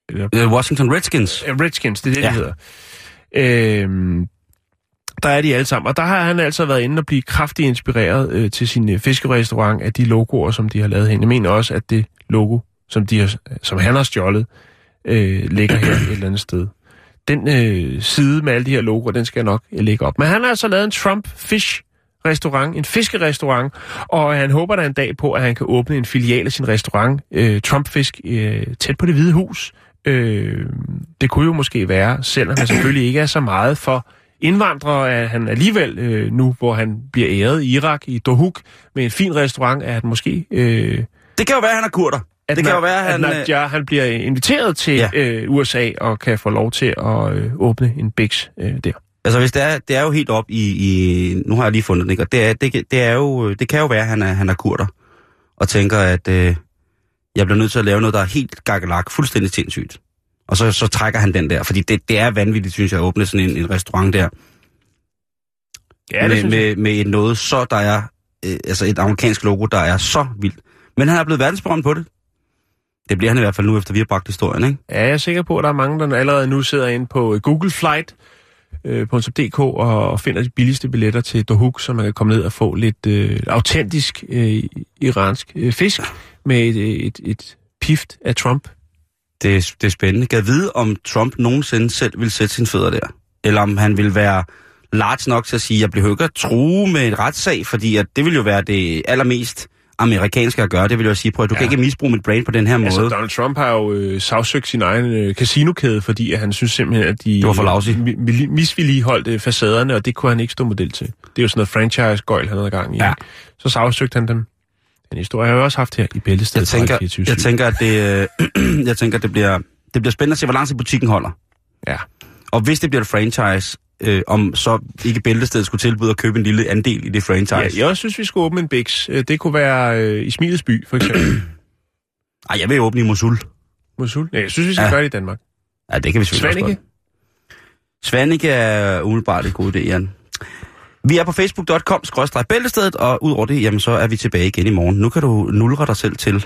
Eller, Uh, Washington Redskins. Øh, Redskins, det er det, Ja. ja. de hedder. Øhm, der er de alle sammen, og der har han altså været inde og blive kraftigt inspireret øh, til sin øh, fiskerestaurant af de logoer, som de har lavet hen. Jeg mener også, at det logo, som, de har, som han har stjålet, øh, ligger her et eller andet sted. Den øh, side med alle de her logoer, den skal jeg nok øh, lægge op. Men han har altså lavet en Trump Fish restaurant, en fiskerestaurant, og han håber der en dag på, at han kan åbne en filial af sin restaurant, øh, Trump Fish, øh, tæt på det hvide hus. Øh, det kunne jo måske være, selvom han selvfølgelig ikke er så meget for indvandrere, at han alligevel øh, nu, hvor han bliver æret i Irak, i Dohuk, med en fin restaurant, at han måske... Øh, Det kan jo være, at han er kurder at det kan jo være, at han... at øh, han bliver inviteret til Ja. øh, USA og kan få lov til at øh, åbne en biks øh, der. Altså, hvis det er, det er jo helt op i, i... Nu har jeg lige fundet den, ikke? Og det, er, det, det, er jo, det kan jo være, at han er, han er kurder. Og tænker, at øh, jeg bliver nødt til at lave noget, der er helt gakkelak, fuldstændig sindssygt. Og så, så trækker han den der, fordi det, det er vanvittigt, synes jeg, at åbne sådan en, en restaurant der. Ja, det med, med, med et noget så, der er... Øh, altså et amerikansk logo, der er så vildt. Men han er blevet verdensberømt på det. Det bliver han i hvert fald nu, efter vi har bragt historien, ikke? Ja, jeg er sikker på, at der er mange, der allerede nu sidder inde på Google Flight øh, på .dk og, finder de billigste billetter til Dohuk, så man kan komme ned og få lidt øh, autentisk øh, iransk øh, fisk med et, et, et pift af Trump. Det, er- det er spændende. Jeg vide, om Trump nogensinde selv vil sætte sine fødder der? Eller om han vil være large nok til at sige, jeg bliver jo ikke at true med et retssag, fordi at det vil jo være det allermest amerikanske at gøre. Det vil jeg sige, prøv at du ja. Kan ikke misbruge mit brain på den her måde. Altså, Donald Trump har jo øh, sagsøgt sin egen øh, casinokæde, fordi at han synes simpelthen, at de Det var for lousy. mi- mi- misvedligeholdt øh, facaderne, og det kunne han ikke stå model til. Det er jo sådan noget franchise-gøjl, han havde gang i. Ja. Så sagsøgte han dem. Den historie har jeg også haft her i Bæltestedet. jeg, tænker, 24/7. jeg tænker, at det, øh, jeg tænker, at det bliver, det bliver spændende at se, hvor lang tid butikken holder. Ja. Og hvis det bliver et franchise, øh, om så ikke Bæltestedet skulle tilbyde at købe en lille andel i det franchise. ja, jeg synes, vi skulle åbne en Bix. Øh, Det kunne være øh, i Smilets by, for eksempel. Ej, jeg vil åbne i Mosul. Mosul. Ja, jeg synes, vi skal Ja. gøre det i Danmark. Ja, det kan vi selvfølgelig Svanike? også godt. Svanike er umiddelbart en god idé, Jan. Vi er på facebook.com bæltestedet, og udover det, jamen, så er vi tilbage igen i morgen. Nu kan du nulre dig selv til